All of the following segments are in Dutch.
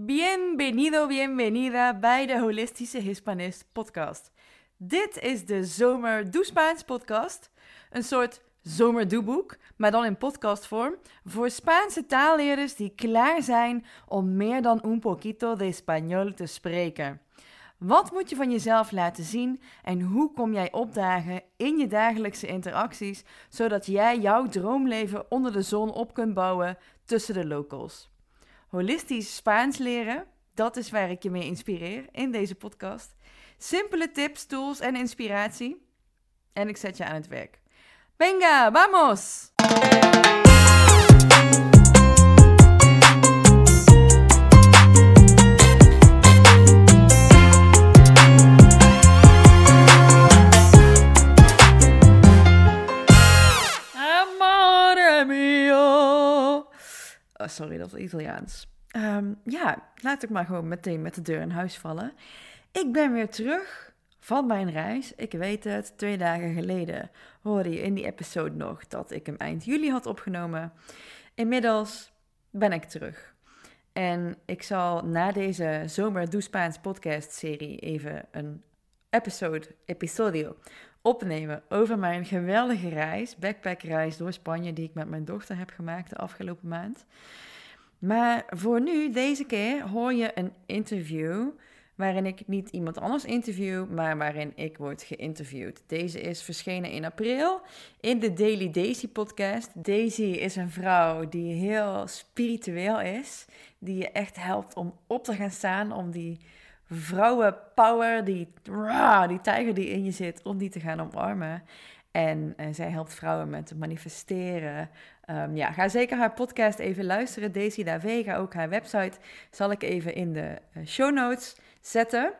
Bienvenido, bienvenida bij de Holistische Hispanist podcast. Dit is de Zomer Doe Spaans podcast. Een soort zomerdoeboek, maar dan in podcastvorm. Voor Spaanse taalleerders die klaar zijn om meer dan un poquito de español te spreken. Wat moet je van jezelf laten zien en hoe kom jij opdagen in je dagelijkse interacties, zodat jij jouw droomleven onder de zon op kunt bouwen tussen de locals? Holistisch Spaans leren, dat is waar ik je mee inspireer in deze podcast. Simpele tips, tools en inspiratie. En ik zet je aan het werk. Venga, vamos! Sorry, dat was Italiaans. Ehm, ja, laat ik maar gewoon meteen met de deur in huis vallen. Ik ben weer terug van mijn reis. Ik weet het, twee dagen geleden hoorde je in die episode nog dat ik hem eind juli had opgenomen. Inmiddels ben ik terug. En ik zal na deze Zomer Doe Spaans podcast serie even een episode, episodio opnemen over mijn geweldige reis, backpackreis door Spanje die ik met mijn dochter heb gemaakt de afgelopen maand. Maar voor nu, deze keer, hoor je een interview waarin ik niet iemand anders interview, maar waarin ik word geïnterviewd. Deze is verschenen in april in de Daily Daisy podcast. Daisy is een vrouw die heel spiritueel is, die je echt helpt om op te gaan staan, om die vrouwenpower, die, die tijger die in je zit, om die te gaan omarmen. En uh, zij helpt vrouwen met manifesteren. Um, ja, ga zeker haar podcast even luisteren. Daisy Da Vega, ook haar website, zal ik even in de uh, show notes zetten.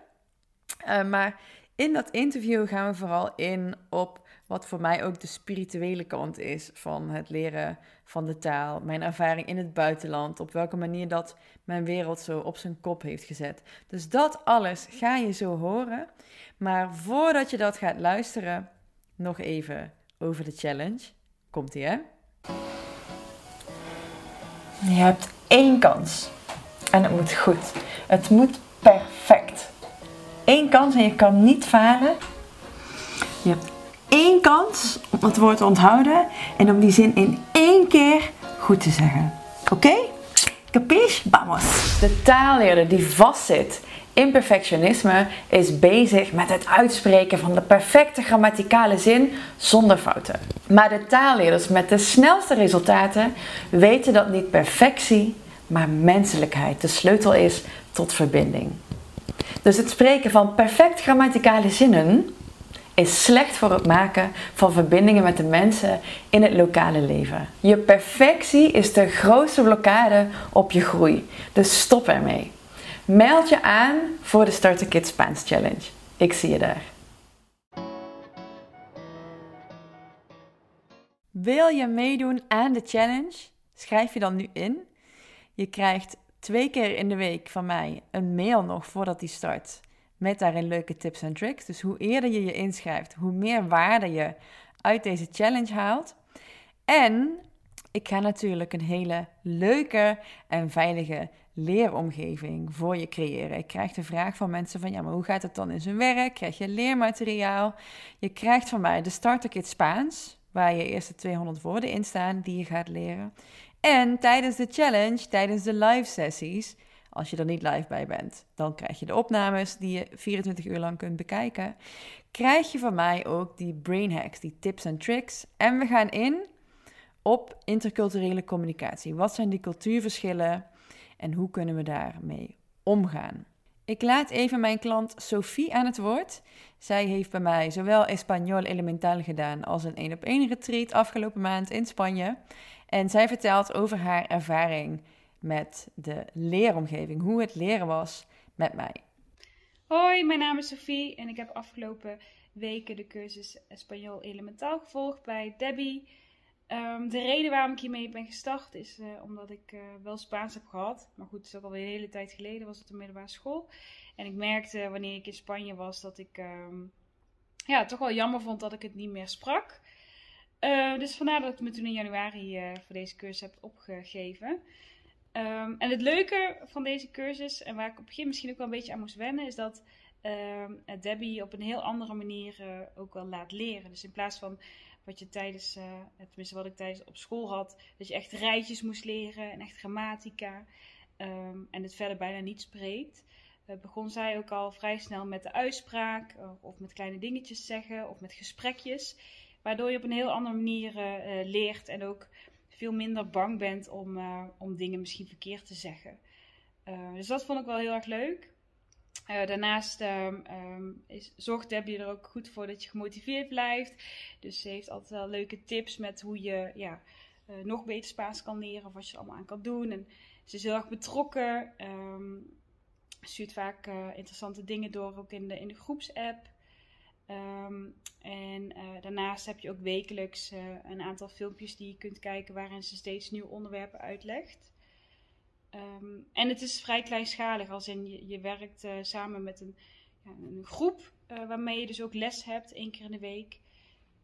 Uh, maar in dat interview gaan we vooral in op wat voor mij ook de spirituele kant is van het leren van de taal. Mijn ervaring in het buitenland. Op welke manier dat mijn wereld zo op zijn kop heeft gezet. Dus dat alles ga je zo horen. Maar voordat je dat gaat luisteren, nog even over de challenge. Komt ie, hè? Je hebt één kans. En het moet goed. Het moet perfect. Eén kans en je kan niet falen. Je hebt één kans om het woord te onthouden en om die zin in één keer goed te zeggen. Oké? Capiche? Vamos! De taalleerder die vastzit in perfectionisme is bezig met het uitspreken van de perfecte grammaticale zin zonder fouten. Maar de taalleerders met de snelste resultaten weten dat niet perfectie, maar menselijkheid de sleutel is tot verbinding. Dus het spreken van perfect grammaticale zinnen is slecht voor het maken van verbindingen met de mensen in het lokale leven. Je perfectie is de grootste blokkade op je groei. Dus stop ermee. Meld je aan voor de Starter Kids Spaans Challenge. Ik zie je daar. Wil je meedoen aan de challenge? Schrijf je dan nu in. Je krijgt twee keer in de week van mij een mail nog voordat die start. Met daarin leuke tips en tricks. Dus hoe eerder je je inschrijft, hoe meer waarde je uit deze challenge haalt. En ik ga natuurlijk een hele leuke en veilige leeromgeving voor je creëren. Ik krijg de vraag van mensen van ja, maar hoe gaat het dan in zijn werk? Krijg je leermateriaal? Je krijgt van mij de Starter Kit Spaans, waar je eerste 200 woorden in staan die je gaat leren. En tijdens de challenge, tijdens de live sessies, als je er niet live bij bent, dan krijg je de opnames die je 24 uur lang kunt bekijken. Krijg je van mij ook die brain hacks, die tips en tricks. En we gaan in op interculturele communicatie. Wat zijn die cultuurverschillen en hoe kunnen we daarmee omgaan? Ik laat even mijn klant Sophie aan het woord. Zij heeft bij mij zowel Espanol Elemental gedaan als een één op één retreat afgelopen maand in Spanje. En zij vertelt over haar ervaring met de leeromgeving, hoe het leren was met mij. Hoi, mijn naam is Sophie en ik heb afgelopen weken de cursus Espanol Elementaal gevolgd bij Debbie. Um, de reden waarom ik hiermee ben gestart is uh, omdat ik uh, wel Spaans heb gehad. Maar goed, het is ook alweer een hele tijd geleden, was het de middelbare school. En ik merkte wanneer ik in Spanje was dat ik um, ja, toch wel jammer vond dat ik het niet meer sprak. Dus vandaar dat ik me toen in januari voor deze cursus heb opgegeven. Ehm, en het leuke van deze cursus, en waar ik op het begin misschien ook wel een beetje aan moest wennen, is dat ehm, Debbie op een heel andere manier uh, ook wel laat leren. Dus in plaats van wat je tijdens, uh, tenminste wat ik tijdens op school had, dat je echt rijtjes moest leren en echt grammatica um, en het verder bijna niet spreekt, uh, begon zij ook al vrij snel met de uitspraak of met kleine dingetjes zeggen of met gesprekjes, waardoor je op een heel andere manier leert en ook veel minder bang bent om, uh, om dingen misschien verkeerd te zeggen. Uh, dus dat vond ik wel heel erg leuk. Uh, daarnaast um, um, is, zorgt Debbie er ook goed voor dat je gemotiveerd blijft. Dus ze heeft altijd wel leuke tips met hoe je ja, nog beter Spaans kan leren of wat je er allemaal aan kan doen. En ze is heel erg betrokken. Um, stuurt vaak interessante dingen door, ook in de, in de groepsapp. Um, en uh, daarnaast heb je ook wekelijks uh, een aantal filmpjes die je kunt kijken waarin ze steeds nieuwe onderwerpen uitlegt. Um, en het is vrij kleinschalig, als in je, je werkt uh, samen met een, ja, een groep waarmee je dus ook les hebt, één keer in de week.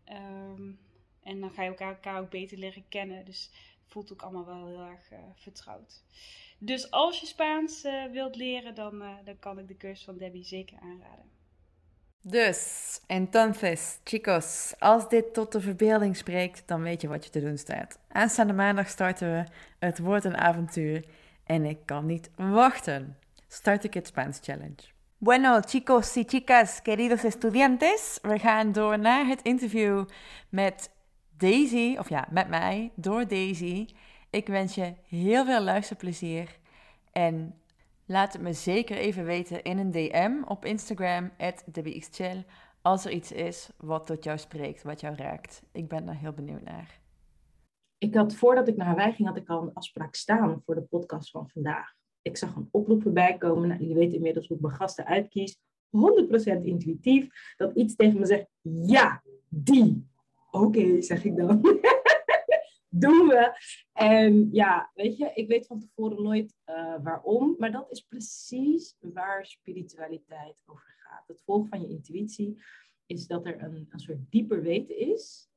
Um, en dan ga je elkaar, elkaar ook beter leren kennen. Dus het voelt ook allemaal wel heel erg vertrouwd. Dus als je Spaans wilt leren, dan, dan kan ik de cursus van Debbie zeker aanraden. Dus, entonces, chicos, als dit tot de verbeelding spreekt, dan weet je wat je te doen staat. Aanstaande maandag starten we Het wordt een avontuur en ik kan niet wachten. Start the Kids Spanish Challenge. Bueno, chicos y chicas, queridos estudiantes, we gaan door naar het interview met Daisy, of ja, met mij, door Daisy. Ik wens je heel veel luisterplezier en Laat het me zeker even weten in een DM op Instagram, DebbieXChill, als er iets is wat tot jou spreekt, wat jou raakt. Ik ben daar heel benieuwd naar. Ik had, voordat ik naar Hawaii ging, had ik al een afspraak staan voor de podcast van vandaag. Ik zag een oproep voorbij komen. Nou, jullie weten inmiddels hoe ik mijn gasten uitkies. 100% intuïtief. Dat iets tegen me zegt, ja, die. Oké, zeg ik dan. doen we. En ja, weet je, ik weet van tevoren nooit uh, waarom, maar dat is precies waar spiritualiteit over gaat. Het volgen van je intuïtie is dat er een, een soort dieper weten is.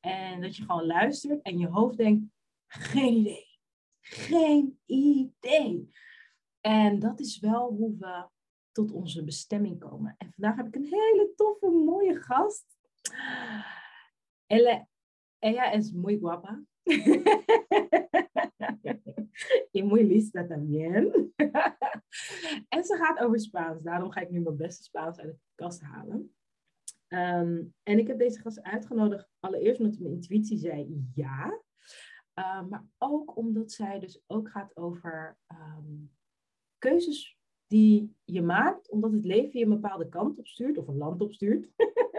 En dat je gewoon luistert en je hoofd denkt, geen idee. Geen idee. En dat is wel hoe we tot onze bestemming komen. En vandaag heb ik een hele toffe, mooie gast. Ella, ella es muy guapa. Y muy lista también. en ze gaat over Spaans. Daarom ga ik nu mijn beste Spaans uit de kast halen. Um, en ik heb deze gast uitgenodigd, allereerst omdat mijn intuïtie zei ja. Uh, maar ook omdat zij dus ook gaat over um, keuzes die je maakt, omdat het leven je een bepaalde kant op stuurt of een land op stuurt.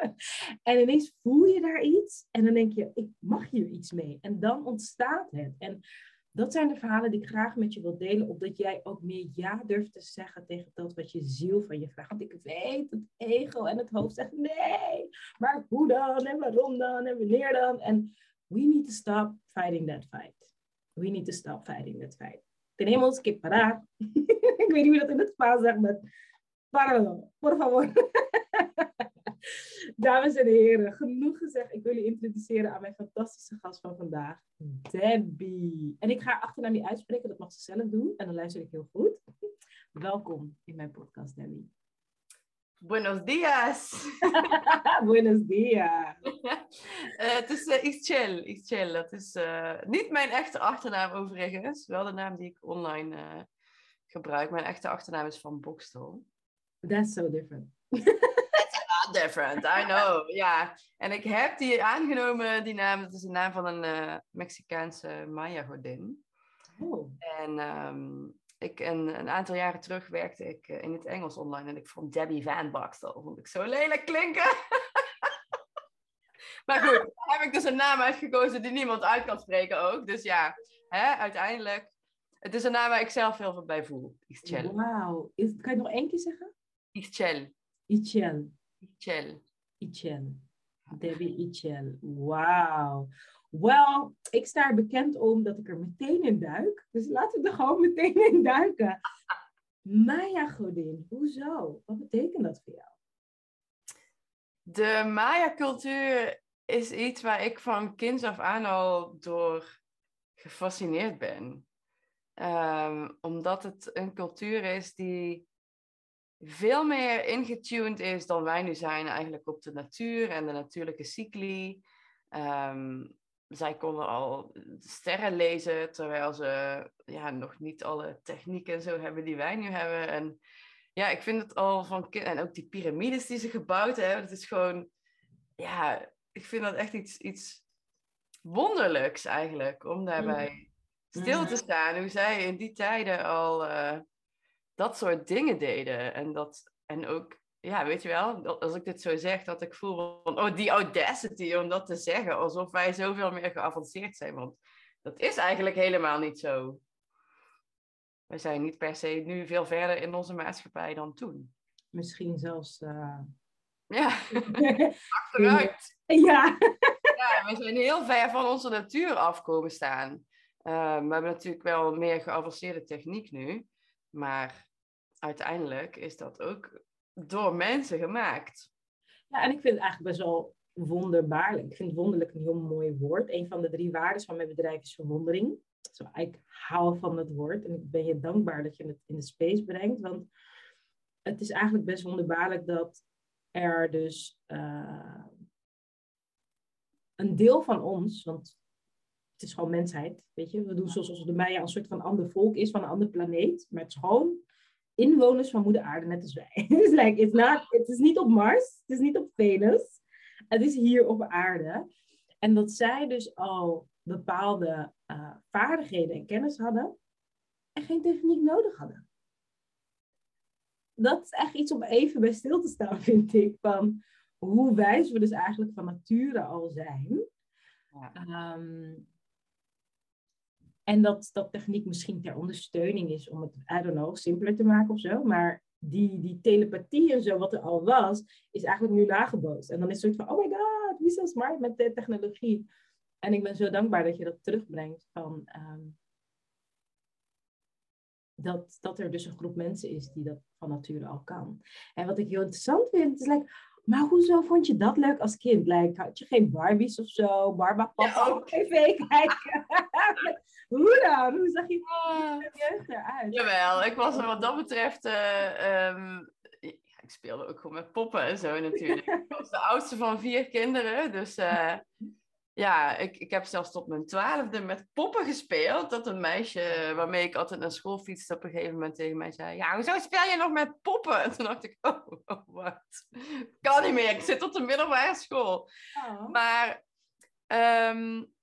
en ineens voel je daar iets en dan denk je, ik mag hier iets mee. En dan ontstaat het. En dat zijn de verhalen die ik graag met je wil delen, opdat jij ook meer ja durft te zeggen tegen dat wat je ziel van je vraagt. Want ik weet, het ego en het hoofd zegt nee, maar hoe dan en waarom dan en wanneer dan? En we need to stop fighting that fight. We need to stop fighting that fight. Tenemos que parar. ik weet niet hoe dat in het Spaans zegt, maar páralo, por favor. Dames en heren, genoeg gezegd. Ik wil je introduceren aan mijn fantastische gast van vandaag, Debbie. En ik ga haar achternaam niet uitspreken, dat mag ze zelf doen. En dan luister ik heel goed. Welkom in mijn podcast, Debbie. Buenos días. Buenos días. uh, het is uh, Ixchel. Ixchel. Dat is uh, niet mijn echte achternaam overigens. Wel de naam die ik online gebruik. Mijn echte achternaam is Van Bokstel. That's so different. different, I know. Ja, en ik heb die aangenomen, die naam. Dat is de naam van een Mexicaanse Maya-godin. Oh. En um, ik, een, een, aantal jaren terug werkte ik uh, in het Engels online. En ik vond Debbie Van Boxtel vond ik zo lelijk klinken. maar goed, heb ik dus een naam uitgekozen die niemand uit kan spreken ook. Dus ja, hè, uiteindelijk. Het is een naam waar ik zelf heel veel bij voel. Ixchel. Wauw. Kan je het nog één keer zeggen? Ixchel. Ixchel. Ichel. Ichel. Debbie Ichel. Wauw. Wel, ik sta er bekend om dat ik er meteen in duik. Dus laten we er gewoon meteen in duiken. Maya-godin, hoezo? Wat betekent dat voor jou? De Maya-cultuur is iets waar ik van kinds af aan al door gefascineerd ben. Ehm, omdat het een cultuur is die veel meer ingetuned is dan wij nu zijn eigenlijk op de natuur en de natuurlijke cycli. Ehm, zij konden al sterren lezen, terwijl ze ja, nog niet alle technieken en zo hebben die wij nu hebben. En ja, ik vind het al van... En ook die piramides die ze gebouwd hebben, dat is gewoon... Ja, ik vind dat echt iets, iets wonderlijks eigenlijk, om daarbij stil te staan. Hoe zij in die tijden al uh, dat soort dingen deden. En, dat, en ook, ja, weet je wel, als ik dit zo zeg, dat ik voel van, oh, die audacity om dat te zeggen. Alsof wij zoveel meer geavanceerd zijn. Want dat is eigenlijk helemaal niet zo. We zijn niet per se nu veel verder in onze maatschappij dan toen. Misschien zelfs... Uh... Ja, achteruit. Ja. ja, we zijn heel ver van onze natuur afkomen staan. Uh, we hebben natuurlijk wel meer geavanceerde techniek nu. Maar uiteindelijk is dat ook door mensen gemaakt. Ja, en ik vind het eigenlijk best wel wonderbaarlijk. Ik vind wonderlijk een heel mooi woord. Een van de drie waarden van mijn bedrijf is verwondering. Zo, ik hou van het woord en ik ben je dankbaar dat je het in de space brengt. Want het is eigenlijk best wonderbaarlijk dat er dus uh, een deel van ons, want het is gewoon mensheid, weet je. We doen zoals de Maya een soort van ander volk is, van een andere planeet. Maar het is gewoon inwoners van moeder aarde, net als wij. it's like, it's not, het is niet op Mars, het is niet op Venus. Het is hier op aarde. En dat zij dus al bepaalde uh, vaardigheden en kennis hadden en geen techniek nodig hadden. Dat is echt iets om even bij stil te staan, vind ik. Van hoe wijs we dus eigenlijk van nature al zijn. Ja. Um, en dat, dat techniek misschien ter ondersteuning is om het, I don't know, simpeler te maken of zo. Maar die, die telepathie en zo, wat er al was, is eigenlijk nu nagebootst. En dan is het soort van, oh my god, wie is zo smart met de technologie? En ik ben zo dankbaar dat je dat terugbrengt van... Um, dat, dat er dus een groep mensen is die dat van nature al kan. En wat ik heel interessant vind, is like, maar hoezo vond je dat leuk als kind? Like, had je geen Barbies of zo? Barbapapa ja, op tv kijken? Hoe dan? Hoe zag je uh, jeugd eruit? Jawel, ik was er wat dat betreft... Uh, um, ik speelde ook gewoon met poppen en zo natuurlijk. ik was de oudste van vier kinderen, dus... Uh, ja, ik, ik heb zelfs tot mijn twaalfde met poppen gespeeld. Dat een meisje waarmee ik altijd naar school fietste op een gegeven moment tegen mij zei... Ja, hoezo speel je nog met poppen? En toen dacht ik, oh, oh wat? Kan niet meer, ik zit op de middelbare school. Oh. Maar um,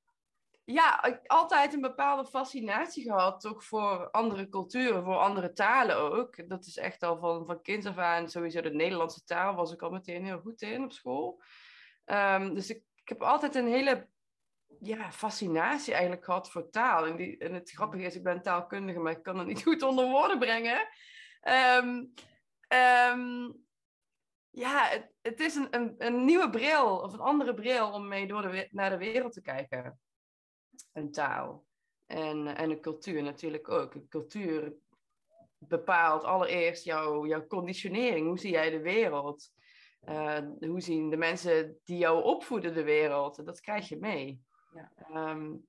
ja, ik altijd een bepaalde fascinatie gehad toch voor andere culturen, voor andere talen ook. Dat is echt al van, van kinds af aan, sowieso de Nederlandse taal was ik al meteen heel goed in op school. Um, dus ik heb altijd een hele ja, fascinatie eigenlijk gehad voor taal. En, die, en het grappige is, ik ben taalkundige, maar ik kan het niet goed onder woorden brengen. Um, um, ja, het, het is een, een, een, nieuwe bril, of een andere bril om mee door de, naar de wereld te kijken. Een taal. En, en een cultuur natuurlijk ook. Een cultuur bepaalt allereerst jouw, jouw conditionering. Hoe zie jij de wereld? Uh, hoe zien de mensen die jou opvoeden de wereld? Dat krijg je mee. Ja. Um,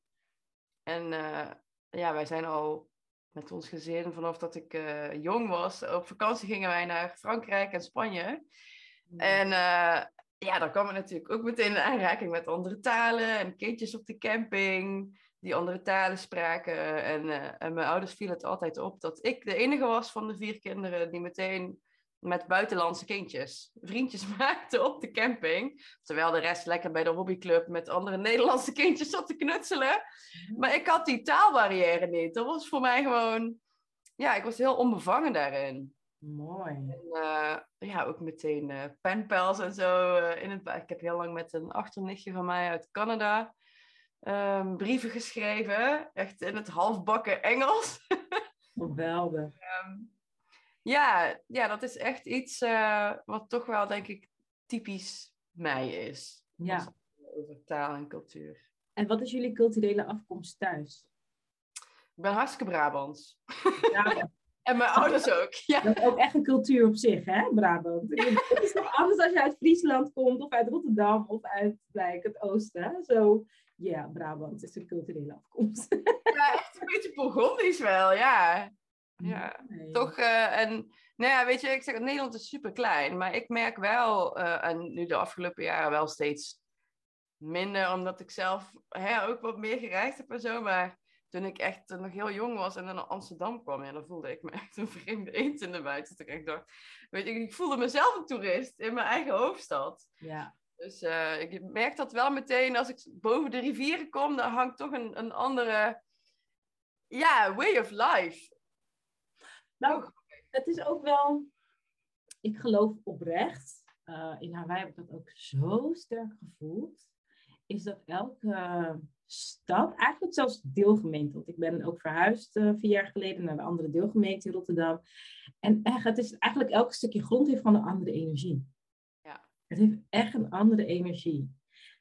en uh, ja, wij zijn al met ons gezin vanaf dat ik uh, jong was. Op vakantie gingen wij naar Frankrijk en Spanje. Mm. En ja, dan kwam ik natuurlijk ook meteen in aanraking met andere talen. En kindjes op de camping die andere talen spraken. En, en mijn ouders vielen het altijd op dat ik de enige was van de vier kinderen die meteen met buitenlandse kindjes. Vriendjes maakte op de camping. Terwijl de rest lekker bij de hobbyclub met andere Nederlandse kindjes zat te knutselen. Mhm. Maar ik had die taalbarrière niet. Dat was voor mij gewoon... Ja, ik was heel onbevangen daarin. Mooi. En, uh, ja, ook meteen uh, penpals en zo. Uh, in het, ik heb heel lang met een achternichtje van mij uit Canada um, brieven geschreven. Echt in het halfbakken Engels. Geweldig. um, ja, ja, dat is echt iets wat toch wel, denk ik, typisch mij is. Ja. Over taal en cultuur. En wat is jullie culturele afkomst thuis? Ik ben hartstikke Brabants. Ja. En mijn ouders ook. Ja. Dat is ook echt een cultuur op zich, hè, Brabant. Het is toch anders als je uit Friesland komt, of uit Rotterdam, of uit like, het oosten. Zo, ja, Brabant is een culturele afkomst. Ja, echt een beetje Burgondisch wel, ja. Ja, Nee. toch. eh, en nou ja, weet je, ik zeg, Nederland is super klein, maar ik merk wel, eh, en nu de afgelopen jaren wel steeds minder, omdat ik zelf hè, ook wat meer gereisd heb en zo. Maar toen ik echt nog heel jong was en dan naar Amsterdam kwam, ja, dan voelde ik me echt een vreemde eend in de buiten. Dat ik dacht, weet je, ik voelde mezelf een toerist in mijn eigen hoofdstad. Ja. Dus eh, ik merk dat wel meteen als ik boven de rivieren kom, dan hangt toch een, een andere, ja, way of life. Nou, het is ook wel, ik geloof oprecht, eh, in Hawaii heb ik dat ook zo sterk gevoeld, is dat elke stad, eigenlijk zelfs deelgemeente, want ik ben ook verhuisd eh, vier jaar geleden naar de andere deelgemeente in Rotterdam. En echt, het is eigenlijk elk stukje grond heeft gewoon een andere energie. Ja. Het heeft echt een andere energie.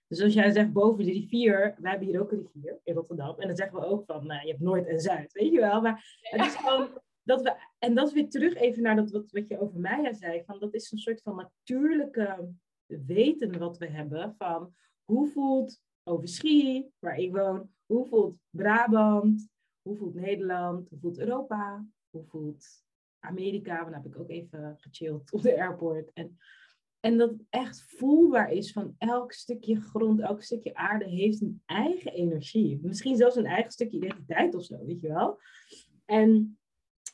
Dus als jij zegt boven de rivier, wij hebben hier ook een rivier in Rotterdam. En dan zeggen we ook van, nou, je hebt Noord en Zuid, weet je wel. Maar het is gewoon dat we, en dat is weer terug even naar dat wat, wat je over Maya zei, van dat is een soort van natuurlijke weten wat we hebben van hoe voelt Overschie, waar ik woon, hoe voelt Brabant, hoe voelt Nederland, hoe voelt Europa, hoe voelt Amerika, want daar heb ik ook even gechilled op de airport. En, en dat het echt voelbaar is van elk stukje grond, elk stukje aarde heeft een eigen energie. Misschien zelfs een eigen stukje identiteit of zo, weet je wel. En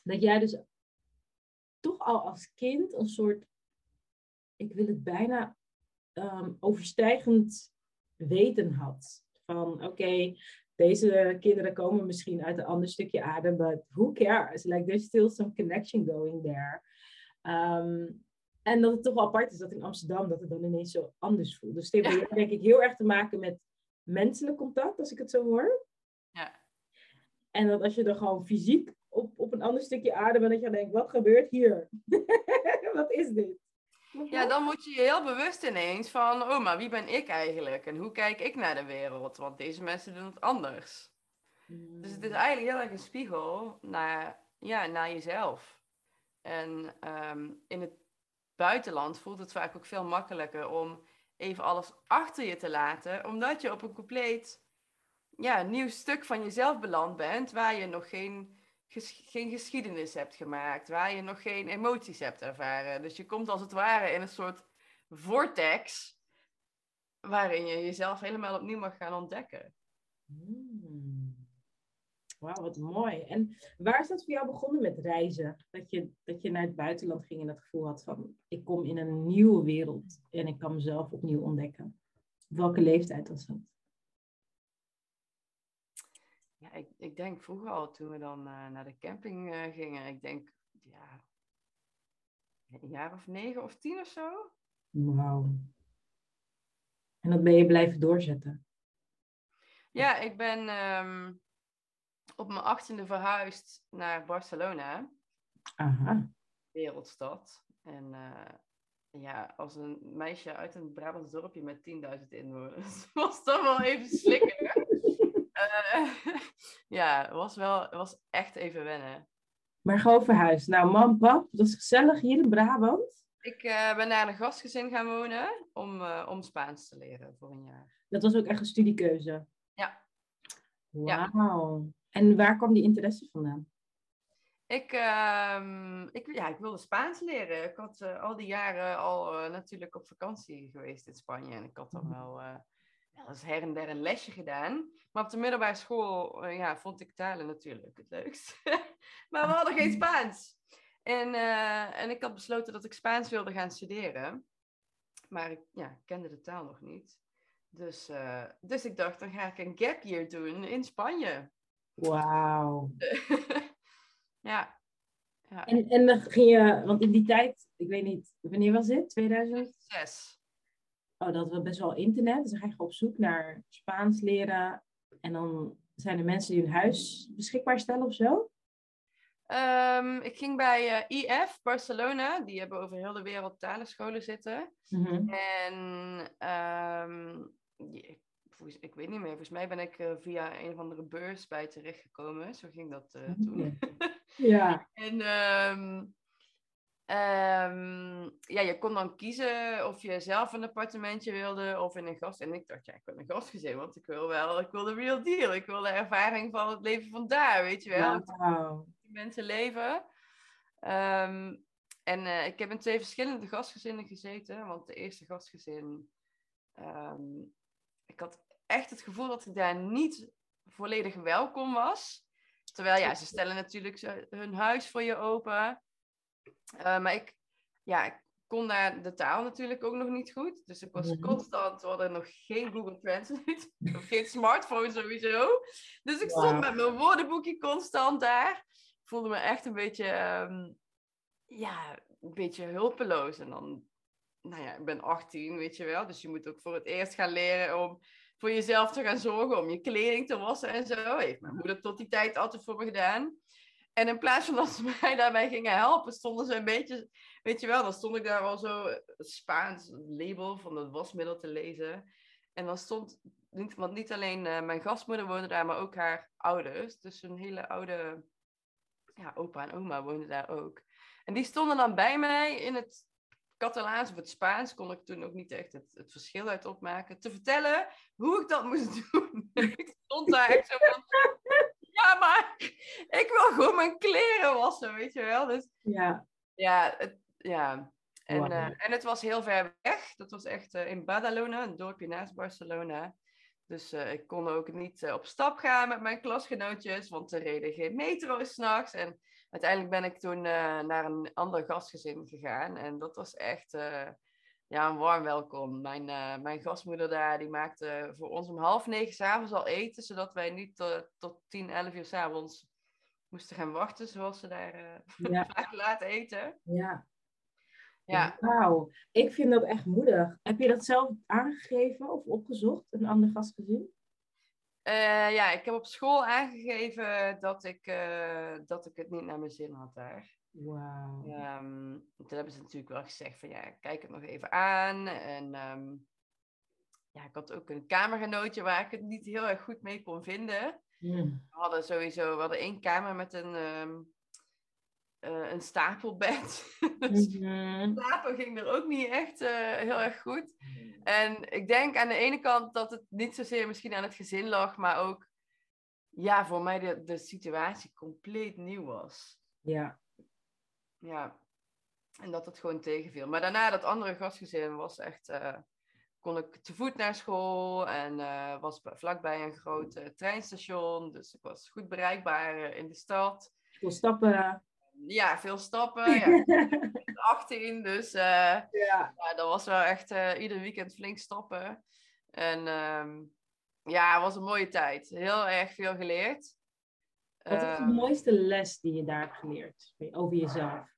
dat jij dus toch al als kind een soort, ik wil het bijna ehm, overstijgend weten had. Van oké, deze kinderen komen misschien uit een ander stukje aarde, but who cares? Like there's still some connection going there. Ehm, en dat het toch wel apart is dat in Amsterdam dat het dan ineens zo anders voelt. Dus dit heeft denk ik heel erg te maken met menselijk contact, als ik het zo hoor. Ja. En dat als je er gewoon fysiek op, op een ander stukje aarde bent, dat je denkt, wat gebeurt hier? wat is dit? Ja, dan moet je je heel bewust ineens van, oh, maar wie ben ik eigenlijk? En hoe kijk ik naar de wereld? Want deze mensen doen het anders. Dus het is eigenlijk heel erg een spiegel naar, ja, naar jezelf. En ehm, in het buitenland voelt het vaak ook veel makkelijker om even alles achter je te laten, omdat je op een compleet ja, nieuw stuk van jezelf beland bent, waar je nog geen, geen geschiedenis hebt gemaakt, waar je nog geen emoties hebt ervaren. Dus je komt als het ware in een soort vortex, waarin je jezelf helemaal opnieuw mag gaan ontdekken. Hmm. Wauw, wat mooi. En waar is dat voor jou begonnen met reizen? Dat je, dat je naar het buitenland ging en het gevoel had van, ik kom in een nieuwe wereld en ik kan mezelf opnieuw ontdekken. Welke leeftijd was dat? Ja, ik, ik denk vroeger al, toen we dan eh, naar de camping eh, gingen, ik denk, ja, een jaar of negen of tien of zo. Wauw. En dat ben je blijven doorzetten. Ja, ik ben ehm, op mijn achttiende verhuisd naar Barcelona, Aha. wereldstad. En eh, ja, als een meisje uit een Brabants dorpje met 10.000 inwoners, was dat wel even slikken. Eh, ja, het was wel, was echt even wennen. Maar gewoon verhuisd. Nou, mam, pap, dat is gezellig hier in Brabant. Ik eh, ben naar een gastgezin gaan wonen om, eh, om Spaans te leren voor een jaar. Dat was ook echt een studiekeuze. Ja. Wauw. En waar kwam die interesse vandaan? Ik, ehm, ik, ja, ik wilde Spaans leren. Ik had al die jaren al natuurlijk op vakantie geweest in Spanje. En ik had dan wel eh, wel eens her en der een lesje gedaan. Maar op de middelbare school eh, ja, vond ik talen natuurlijk het leukst. maar we hadden geen Spaans. En, eh, en ik had besloten dat ik Spaans wilde gaan studeren. Maar ik ja, kende de taal nog niet. Dus, eh, dus ik dacht, dan ga ik een gap year doen in Spanje. Wauw. ja. ja. En, en dan ging je, want in die tijd, ik weet niet, wanneer was dit? 2000? Oh, dat was best wel internet. Dus dan ga je op zoek naar Spaans leren. En dan zijn er mensen die hun huis beschikbaar stellen of zo. Ehm, ik ging bij eh, IF Barcelona. Die hebben over heel de wereld talenscholen zitten. Mhm. En ehm, ik, weet niet meer. Volgens mij ben ik eh, via een of andere beurs bij terechtgekomen. Zo ging dat eh, toen. Ja. En, ehm, Ehm, ja, je kon dan kiezen of je zelf een appartementje wilde of in een gast. En ik dacht, ja, ik wil een gastgezin, want ik wil wel, ik wil de real deal. Ik wil de ervaring van het leven van daar, weet je wel. Die mensen leven. Ehm, en eh, ik heb in twee verschillende gastgezinnen gezeten, want de eerste gastgezin, ehm, ik had echt het gevoel dat ik daar niet volledig welkom was. Terwijl ja, ze stellen natuurlijk hun huis voor je open. Eh, maar ik, ja, ik kon daar de taal natuurlijk ook nog niet goed. Dus ik was Mhm. constant, we hadden nog geen Google Translate. of geen smartphone sowieso. Dus ik stond met mijn woordenboekje constant daar. Ik voelde me echt een beetje, ehm, ja, een beetje hulpeloos. En dan, nou ja, ik ben 18, weet je wel. Dus je moet ook voor het eerst gaan leren om voor jezelf te gaan zorgen. Om je kleding te wassen en zo. Heeft mijn moeder tot die tijd altijd voor me gedaan. En in plaats van dat ze mij daarbij gingen helpen, stonden ze een beetje, weet je wel, dan stond ik daar al zo het Spaans label van het wasmiddel te lezen. En dan stond, niet, want niet alleen eh, mijn gastmoeder woonde daar, maar ook haar ouders. Dus een hele oude, ja, opa en oma woonden daar ook. En die stonden dan bij mij in het Catalaans of het Spaans, kon ik toen ook niet echt het, het verschil uit opmaken, te vertellen hoe ik dat moest doen. ik stond daar echt zo van, ja, maar ik wil gewoon mijn kleren wassen, weet je wel. Dus Ja. ja, het, ja. En, eh, en het was heel ver weg. Dat was echt eh, in Badalona, een dorpje naast Barcelona. Dus eh, ik kon ook niet op stap gaan met mijn klasgenootjes, want er reden geen metro s'nachts. En uiteindelijk ben ik toen naar een ander gastgezin gegaan. En dat was echt ja, een warm welkom. Mijn, eh, mijn gastmoeder daar, die maakte voor ons om half negen s'avonds al eten, zodat wij niet eh, tot tien, elf uur s'avonds moesten gaan wachten, zoals ze daar Ja. vaak laat eten. Ja. Ja, Wauw. Ik vind dat echt moedig. Heb je dat zelf aangegeven of opgezocht, een ander gastgezin? Eh, ja, ik heb op school aangegeven dat ik, dat ik het niet naar mijn zin had daar. Wauw. Ehm, toen hebben ze natuurlijk wel gezegd van ja, kijk het nog even aan. En ehm, ja, ik had ook een kamergenootje waar ik het niet heel erg goed mee kon vinden. Hmm. We hadden sowieso, we hadden één kamer met een, eh, een stapelbed. dus Mhm. slapen ging er ook niet echt eh, heel erg goed. En ik denk aan de ene kant dat het niet zozeer misschien aan het gezin lag, maar ook ja, voor mij de, de situatie compleet nieuw was. Ja. Ja, en dat het gewoon tegenviel. Maar daarna dat andere gastgezin was echt, eh, kon ik te voet naar school en eh, was vlakbij een groot treinstation. Dus ik was goed bereikbaar eh, in de stad. Veel stappen. Ja, veel stappen. Ja, 18, dus Ja. Ja, dat was wel echt ieder weekend flink stappen. En ehm, ja, het was een mooie tijd. Heel erg veel geleerd. Wat is de mooiste les die je daar hebt geleerd over jezelf?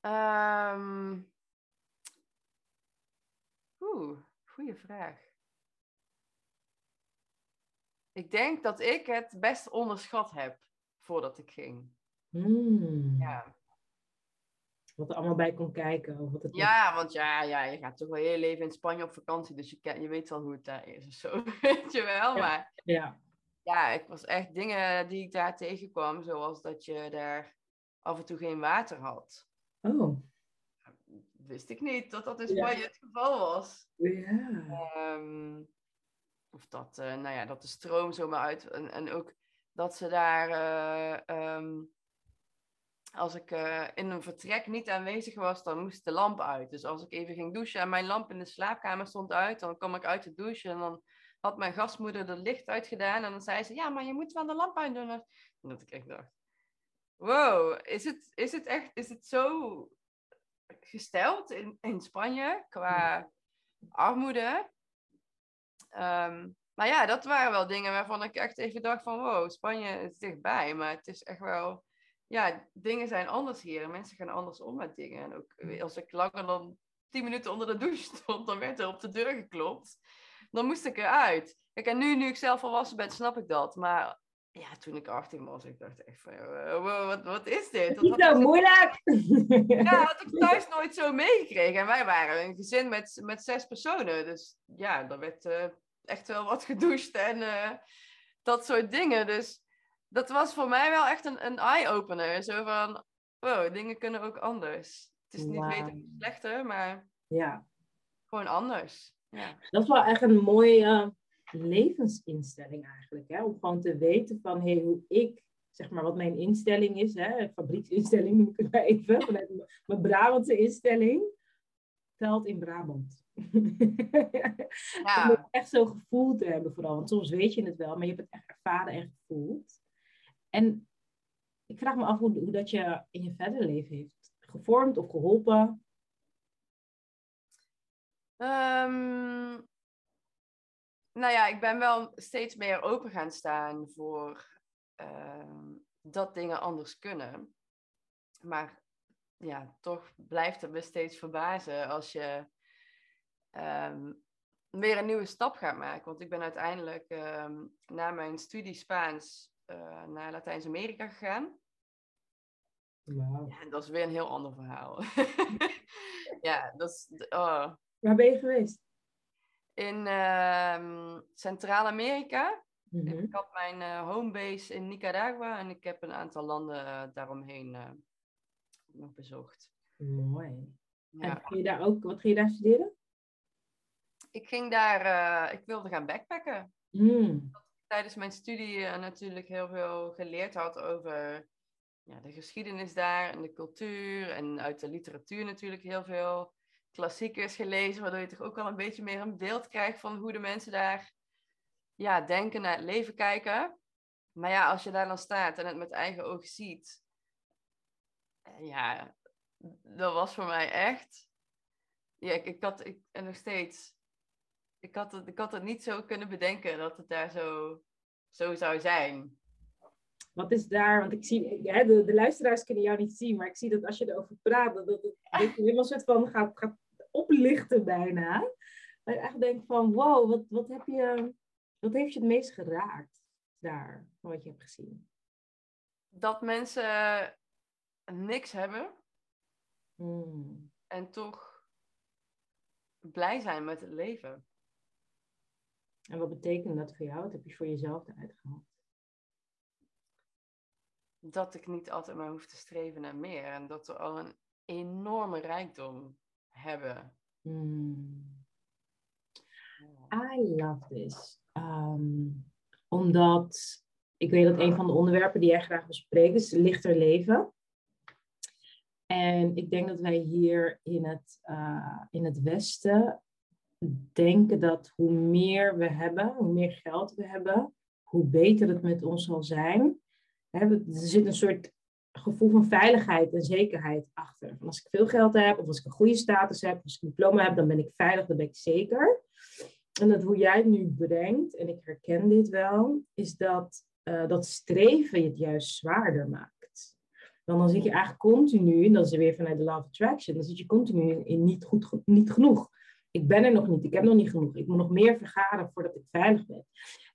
ehm, Oeh, goede vraag. Ik denk dat ik het best onderschat heb voordat ik ging. Hmm. Ja, Wat er allemaal bij kon kijken. Of wat het ja want ja, ja, je gaat toch wel heel je leven in Spanje op vakantie. Dus je, je weet wel hoe het daar is of zo. Weet je wel, Ja. maar... Ja. Ja, ik was echt dingen die ik daar tegenkwam, zoals dat je daar af en toe geen water had. Oh. Wist ik niet dat dat in Ja. Spanje het geval was. Ja. Ehm, of dat, eh, nou ja, dat de stroom zomaar uit. En, en ook dat ze daar, eh, ehm, als ik eh, in een vertrek niet aanwezig was, dan moest de lamp uit. Dus als ik even ging douchen en mijn lamp in de slaapkamer stond uit, dan kwam ik uit de douche en dan had mijn gastmoeder de licht uitgedaan. En dan zei ze, ja, maar je moet wel de lamp uitdoen. En dat ik echt dacht, wow, is het, is het echt, is het zo gesteld in, in Spanje qua armoede? Ehm, maar ja, dat waren wel dingen waarvan ik echt even dacht van, wow, Spanje is dichtbij, maar het is echt wel, ja, dingen zijn anders hier en mensen gaan anders om met dingen. En ook als ik langer dan tien minuten onder de douche stond, dan werd er op de deur geklopt. Dan moest ik eruit. Kijk, en nu, nu ik zelf volwassen ben, snap ik dat. Maar ja, toen ik 18 was, ik dacht echt van, eh, wat, wat is dit? Niet wat zo moeilijk. Ja, had ik thuis nooit zo meegekregen. En wij waren een gezin met, met zes personen. Dus ja, er werd eh, echt wel wat gedoucht en eh, dat soort dingen. Dus dat was voor mij wel echt een, een eye-opener. Zo van, wow, dingen kunnen ook anders. Het is niet beter of slechter, maar Ja, gewoon anders. Ja. dat is wel echt een mooie levensinstelling eigenlijk. Hè? Om gewoon te weten van hey, hoe ik, zeg maar wat mijn instelling is. Hè? Fabrieksinstelling noem ik het maar even. Vanuit mijn Brabantse instelling. Telt in Brabant. Om het echt zo gevoeld te hebben vooral. Want soms weet je het wel, maar je hebt het echt ervaren en gevoeld. En ik vraag me af hoe, hoe dat je in je verdere leven heeft gevormd of geholpen. Ehm, nou ja, ik ben wel steeds meer open gaan staan voor ehm, dat dingen anders kunnen. Maar ja, toch blijft het me steeds verbazen als je ehm, weer een nieuwe stap gaat maken. Want ik ben uiteindelijk na mijn studie Spaans eh, naar Latijns-Amerika gegaan. Ja, en dat is weer een heel ander verhaal. ja, dat is... oh. Waar ben je geweest? In ehm, Centraal-Amerika. Mhm. Ik had mijn eh, homebase in Nicaragua en ik heb een aantal landen eh, daaromheen eh, nog bezocht. Mooi. En ging je daar ook, wat ging je daar studeren? Ik ging daar, ik wilde gaan backpacken. Mm. Tijdens mijn studie natuurlijk heel veel geleerd had over ja, de geschiedenis daar en de cultuur. En uit de literatuur natuurlijk heel veel klassiekers gelezen, waardoor je toch ook wel een beetje meer een beeld krijgt van hoe de mensen daar ja, denken, naar het leven kijken. Maar ja, als je daar dan staat en het met eigen ogen ziet, eh, ja, dat was voor mij echt. Ja, ik, ik had, ik, en nog steeds, ik had, het, ik had het niet zo kunnen bedenken dat het daar zo, zo zou zijn. Wat is daar, want ik zie, hè, de, de luisteraars kunnen jou niet zien, maar ik zie dat als je erover praat, dat het helemaal soort van gaat, gaat oplichten bijna. Dat je echt denkt van, wow, wat, wat, heb je, wat heeft je het meest geraakt daar, van wat je hebt gezien? Dat mensen niks hebben Mm. en toch blij zijn met het leven. En wat betekent dat voor jou? Wat heb je voor jezelf eruit gehaald? Dat ik niet altijd maar hoef te streven naar meer en dat we al een enorme rijkdom hebben. Mm. I love this. Ehm, omdat ik weet dat een van de onderwerpen die jij graag bespreekt is lichter leven. En ik denk dat wij hier in het, eh, in het Westen denken dat hoe meer we hebben, hoe meer geld we hebben, hoe beter het met ons zal zijn. Er zit een soort gevoel van veiligheid en zekerheid achter. Van als ik veel geld heb, of als ik een goede status heb, of als ik een diploma heb, dan ben ik veilig, dan ben ik zeker. En dat hoe jij het nu brengt, en ik herken dit wel, is dat eh, dat streven je het juist zwaarder maakt. Want dan zit je eigenlijk continu, en dat is weer vanuit de of attraction, dan zit je continu in, in niet, goed, niet genoeg. Ik ben er nog niet, ik heb nog niet genoeg. Ik moet nog meer vergaren voordat ik veilig ben.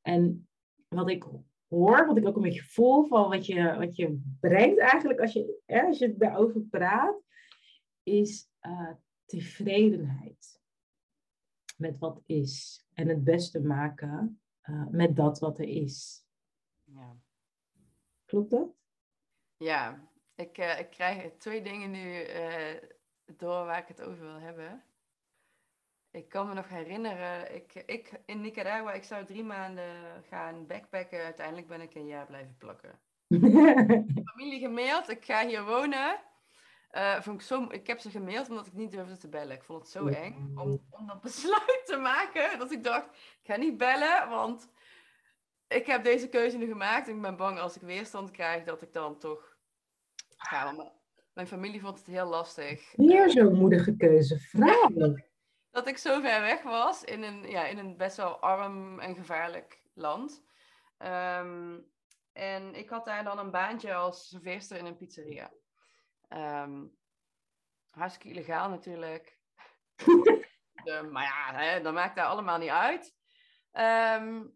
En wat ik hoor, wat ik ook een beetje voel van wat je, wat je brengt eigenlijk als je, hè, als je daarover praat, is eh, tevredenheid met wat is. En het beste maken eh, met dat wat er is. Ja, Klopt dat? ja ik, eh, ik krijg twee dingen nu door waar ik het over wil hebben. Ik kan me nog herinneren, ik, ik in Nicaragua, ik zou drie maanden gaan backpacken. Uiteindelijk ben ik een jaar blijven plakken. familie gemaild, ik ga hier wonen. Eh, vond ik, zo, ik heb ze gemaild omdat ik niet durfde te bellen. Ik vond het zo eng om, om dat besluit te maken. Dat ik dacht, ik ga niet bellen, want ik heb deze keuze nu gemaakt. En ik ben bang als ik weerstand krijg, dat ik dan toch ga. Mijn familie vond het heel lastig. Weer zo'n moedige keuze. Vrouw. Dat ik zo ver weg was in een, ja, in een best wel arm en gevaarlijk land. Ehm, en ik had daar dan een baantje als serveerster in een pizzeria. Ehm, hartstikke illegaal natuurlijk. De- maar ja, hè, dat maakt daar allemaal niet uit. Ehm,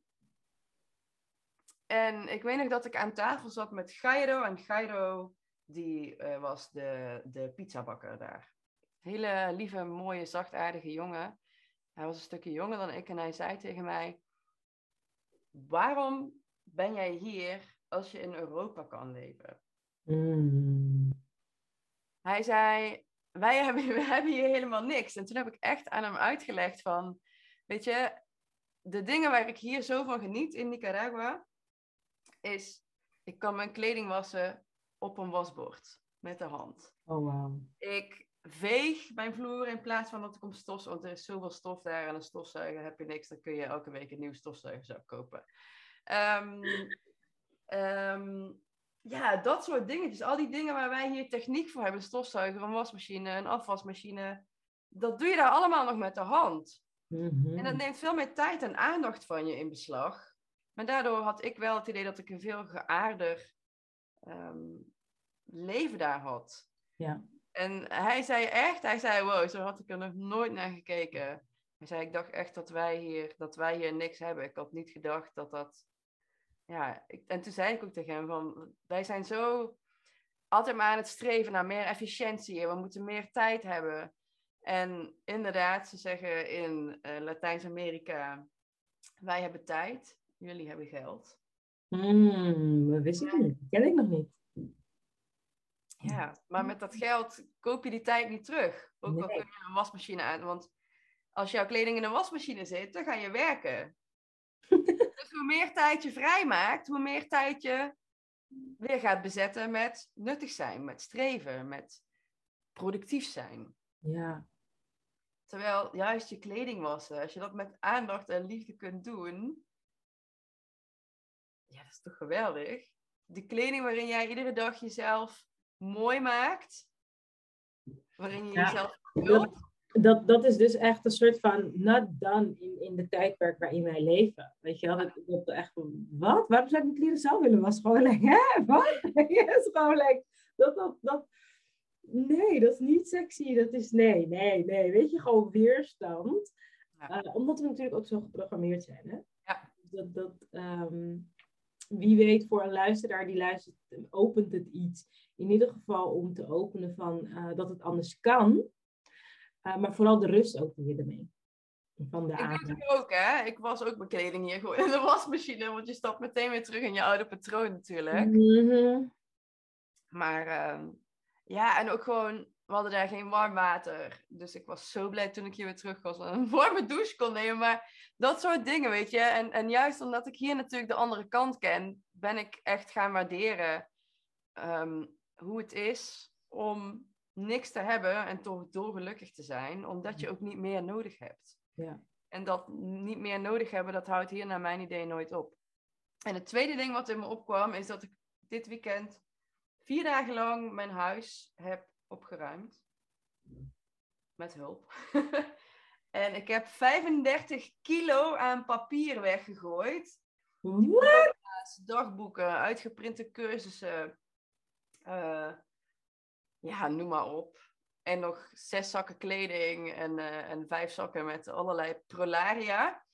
en ik weet nog dat ik aan tafel zat met Gairo. En Gairo, die eh, was de, de pizzabakker daar. Hele lieve, mooie, zachtaardige jongen. Hij was een stukje jonger dan ik en hij zei tegen mij: Waarom ben jij hier als je in Europa kan leven? Mm. hij zei, wij hebben, we hebben hier helemaal niks. En toen heb ik echt aan hem uitgelegd van, weet je, de dingen waar ik hier zo van geniet in Nicaragua, is, ik kan mijn kleding wassen op een wasbord met de hand. Oh, wow. Ik veeg mijn vloer in plaats van dat ik om stof, want er is zoveel stof daar en een stofzuiger heb je niks, dan kun je elke week een nieuw stofzuiger kopen. Ehm, ehm, ja, dat soort dingetjes. Al die dingen waar wij hier techniek voor hebben, een stofzuiger, een wasmachine, een afwasmachine, dat doe je daar allemaal nog met de hand. Mhm. En dat neemt veel meer tijd en aandacht van je in beslag. Maar daardoor had ik wel het idee dat ik een veel geaarder ehm, leven daar had. Ja. En hij zei echt, hij zei, wow, zo had ik er nog nooit naar gekeken. Hij zei, ik dacht echt dat wij hier, dat wij hier niks hebben. Ik had niet gedacht dat dat, ja. Ik, en toen zei ik ook tegen hem van, wij zijn zo altijd maar aan het streven naar meer efficiëntie. En we moeten meer tijd hebben. En inderdaad, ze zeggen in eh, Latijns-Amerika, wij hebben tijd, jullie hebben geld. Hmm, dat wist ik niet. Ken ik nog niet. Ja, maar met dat geld koop je die tijd niet terug. Ook al kun je een wasmachine aan. Want als jouw kleding in een wasmachine zit, dan ga je werken. dus hoe meer tijd je vrijmaakt, hoe meer tijd je weer gaat bezetten met nuttig zijn, met streven, met productief zijn. Ja. Terwijl juist je kleding wassen, als je dat met aandacht en liefde kunt doen, ja, dat is toch geweldig. De kleding waarin jij iedere dag jezelf mooi maakt, waarin je Ja. jezelf vult. Dat, dat is dus echt een soort van not done in, in de tijdperk waarin wij leven. Weet je wel, dat, dat echt van, wat? Waarom zou ik mijn kleren zelf willen wassen? Gewoon like, hè? Wat? Is gewoon like, dat, dat, dat, nee, dat is niet sexy. Dat is, nee, nee, nee. Weet je, gewoon weerstand. Ja. Eh, omdat we natuurlijk ook zo geprogrammeerd zijn, hè? Ja. Dat, dat, ehm, wie weet, voor een luisteraar die luistert, opent het iets. In ieder geval om te openen van eh, dat het anders kan. Uh, maar vooral de rust ook weer ermee. Van de Ik het ook, hè. Ik was ook mijn kleding hier gewoon in de wasmachine, want je stapt meteen weer terug in je oude patroon natuurlijk. Mhm. Maar ehm, ja, en ook gewoon, we hadden daar geen warm water. Dus ik was zo blij toen ik hier weer terug was en een warme douche kon nemen. Maar dat soort dingen, weet je. En, en juist omdat ik hier natuurlijk de andere kant ken, ben ik echt gaan waarderen ehm, hoe het is om niks te hebben en toch dolgelukkig te zijn, omdat je ook niet meer nodig hebt. Ja. En dat niet meer nodig hebben, dat houdt hier naar mijn idee nooit op. En het tweede ding wat in me opkwam, is dat ik dit weekend vier dagen lang mijn huis heb opgeruimd. Met hulp. en ik heb 35 kilo aan papier weggegooid. What? Dagboeken, uitgeprinte cursussen. Eh, ja, noem maar op. En nog zes zakken kleding en, eh, en vijf zakken met allerlei prolaria.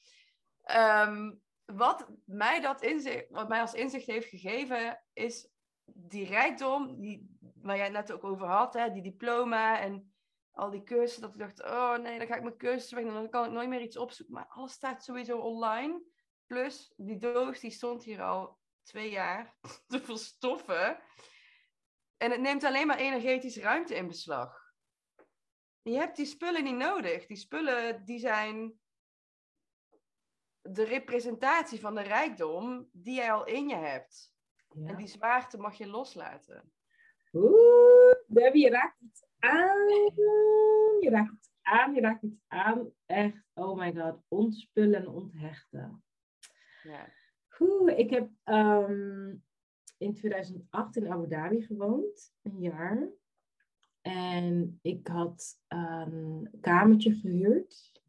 Ehm, wat, mij dat inzicht, wat mij als inzicht heeft gegeven, is die rijkdom, die, waar jij het net ook over had, hè, die diploma en al die cursussen, dat ik dacht, oh nee, dan ga ik mijn cursus weg dan kan ik nooit meer iets opzoeken. Maar alles staat sowieso online. Plus, die doos die stond hier al twee jaar te verstoffen. En het neemt alleen maar energetische ruimte in beslag. Je hebt die spullen niet nodig. Die spullen die zijn de representatie van de rijkdom die jij al in je hebt. En die zwaarte mag je loslaten. Oeh, Debbie, je raakt iets aan. Je raakt iets aan, je raakt iets aan. Echt, oh my god, ontspullen en onthechten. Ja. Oeh, ik heb ehm, in 2008 in Abu Dhabi gewoond, een jaar. En ik had een kamertje gehuurd,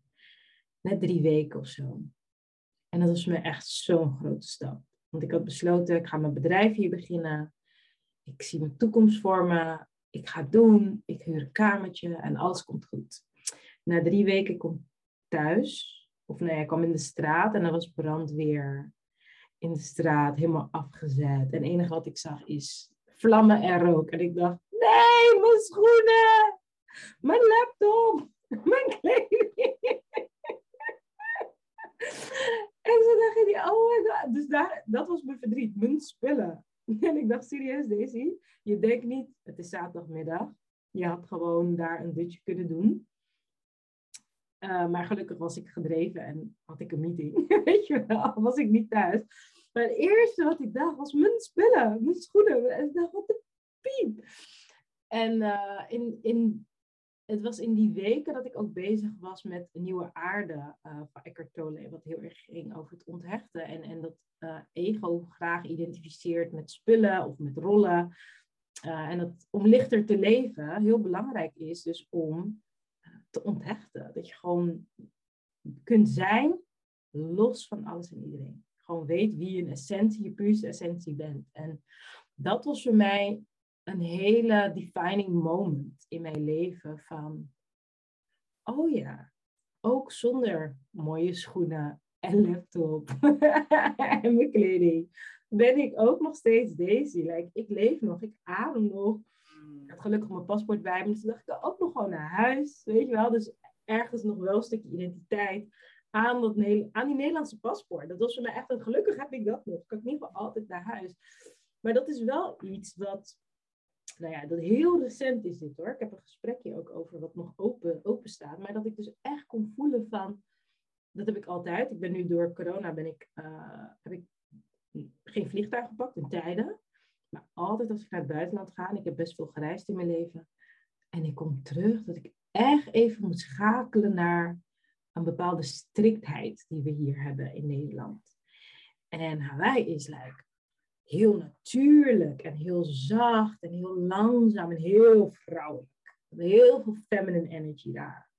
net drie weken of zo. En dat was me echt zo'n grote stap. Want ik had besloten, ik ga mijn bedrijf hier beginnen. Ik zie mijn toekomst voor me. Ik ga het doen. Ik huur een kamertje en alles komt goed. Na drie weken kom ik thuis. Of nee, ik kwam in de straat en er was brandweer in de straat, helemaal afgezet. En het enige wat ik zag is vlammen en rook. En ik dacht, nee, mijn schoenen, mijn laptop, mijn kleding. en ze dachten, die, oh my god. Dus daar, dat was mijn verdriet, mijn spullen. En ik dacht, serieus Daisy, je denkt niet, het is zaterdagmiddag. Je had gewoon daar een dutje kunnen doen. Uh, maar gelukkig was ik gedreven en had ik een meeting. Weet je wel, was ik niet thuis. Maar het eerste wat ik dacht was mijn spullen, mijn schoenen. En ik dacht, wat de piep. En uh, in, in, het was in die weken dat ik ook bezig was met een nieuwe aarde uh, van Eckhart Tolle. Wat heel erg ging over het onthechten. En, en dat ego graag identificeert met spullen of met rollen. en dat om lichter te leven heel belangrijk is dus om te onthechten. Dat je gewoon kunt zijn los van alles en iedereen. Gewoon weet wie je in essentie, je puurste essentie bent. En dat was voor mij een hele defining moment in mijn leven van, oh ja, ook zonder mooie schoenen en laptop en mijn kleding, ben ik ook nog steeds Daisy. Like, ik leef nog, ik adem nog. Ik had gelukkig mijn paspoort bij me, dus toen dacht ik ook nog gewoon naar huis, weet je wel. Dus ergens nog wel een stukje identiteit aan, dat, aan die Nederlandse paspoort. Dat was voor mij echt een gelukkig heb ik dat nog. Ik kan in ieder geval altijd naar huis. Maar dat is wel iets wat, nou ja, dat heel recent is dit hoor. Ik heb een gesprekje ook over wat nog open, open staat. Maar dat ik dus echt kon voelen van, dat heb ik altijd. Ik ben nu door corona, ben ik, uh, heb ik geen vliegtuig gepakt in tijden. Maar altijd als ik naar het buitenland ga, en ik heb best veel gereisd in mijn leven. En ik kom terug, dat ik echt even moet schakelen naar een bepaalde striktheid die we hier hebben in Nederland. En Hawaii is like heel natuurlijk en heel zacht en heel langzaam en heel vrouwelijk. Heel veel feminine energy daar.